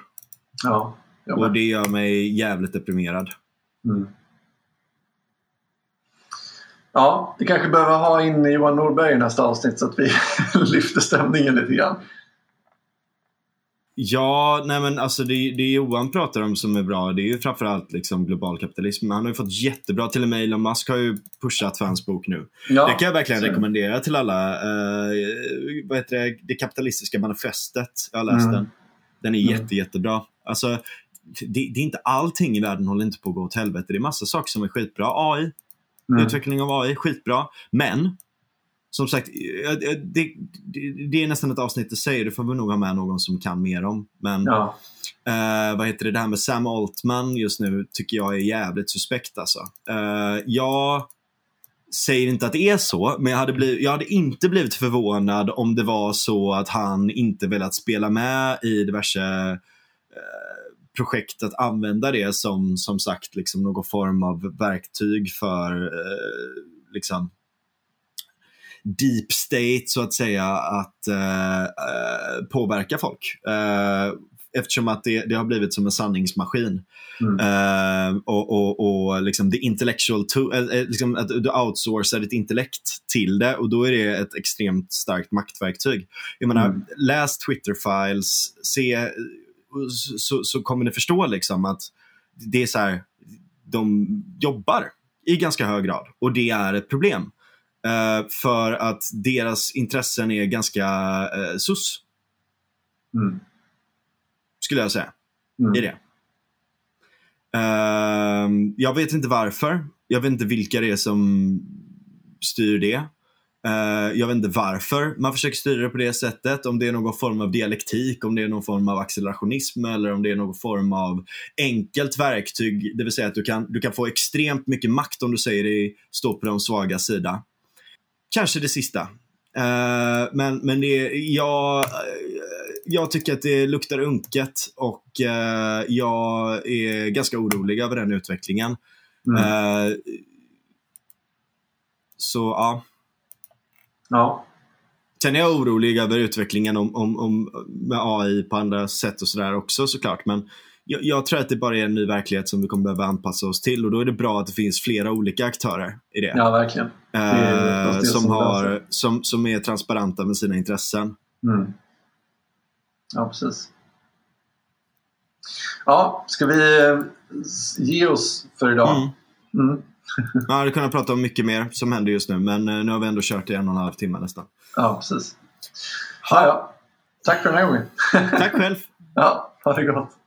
Ja, Och det gör mig jävligt deprimerad. Mm. Ja, vi kanske behöver ha in Johan Norberg i nästa avsnitt så att vi lyfter stämningen lite grann. Ja, nej men alltså det, det Johan pratar om som är bra, det är ju framförallt liksom global kapitalism. Han har ju fått jättebra, till och med Elon Musk har ju pushat för hans bok nu. Ja, det kan jag verkligen så- rekommendera till alla. Eh, vad heter det? Det kapitalistiska manifestet. Jag har läst Mm. den. Den är Mm. jätte, jättebra. Alltså, det, det är inte allting i världen håller inte på att gå åt helvete. Det är massa saker som är skitbra. AI, Mm. utveckling av AI, skitbra. Men, som sagt, eh, eh, det, det, det är nästan ett avsnitt i sig. Det får vi nog ha med någon som kan mer om. Men Ja. eh, vad heter det, det här med Sam Altman just nu tycker jag är jävligt suspekt alltså. Eh, jag säger inte att det är så, men jag hade, blivit, jag hade inte blivit förvånad om det var så att han inte velat spela med i diverse eh, projekt att använda det som, som sagt, liksom någon form av verktyg för eh, liksom deep state så att säga att eh, eh, påverka folk. Eh, eftersom att det, det har blivit som en sanningsmaskin. Mm. Eh, och och, och liksom the intellectual to, eh, eh, liksom att du outsourcar ditt intellekt till det och då är det ett extremt starkt maktverktyg. Jag menar, Mm. läs Twitter-files, se, så, så kommer ni förstå liksom att det är så här, de jobbar i ganska hög grad och det är ett problem. Eh, för att deras intressen är ganska uh, sus, Mm. skulle jag säga. Mm. Är det. Ehm, jag vet inte varför. Jag vet inte vilka det är som styr det. Eh, jag vet inte varför man försöker styra det på det sättet. Om det är någon form av dialektik, om det är någon form av accelerationism eller om det är någon form av enkelt verktyg. Det vill säga att du kan, du kan få extremt mycket makt om du säger dig stå på de svaga sida. Kanske det sista. Eh, men men det, jag, jag tycker att det luktar unket och eh, jag är ganska orolig över den utvecklingen. Mm. Eh, så ja. Ja. Sen är jag orolig över utvecklingen om, om, om, med AI på andra sätt och sådär också såklart. Men jag, jag tror att det bara är en ny verklighet som vi kommer behöva anpassa oss till och då är det bra att det finns flera olika aktörer i det. ja, verkligen. är eh, oftast det som, som har, som, som är transparenta med sina intressen. Mm. Ja, precis. Ja, ska vi eh, ge oss för idag? Mm. Mm. Man hade kunnat prata om mycket mer som händer just nu men eh, nu har vi ändå kört i en och en halv timme nästan. Ja, precis. Ja, ja. Tack för den här gången. Tack själv! ja, ha det gott.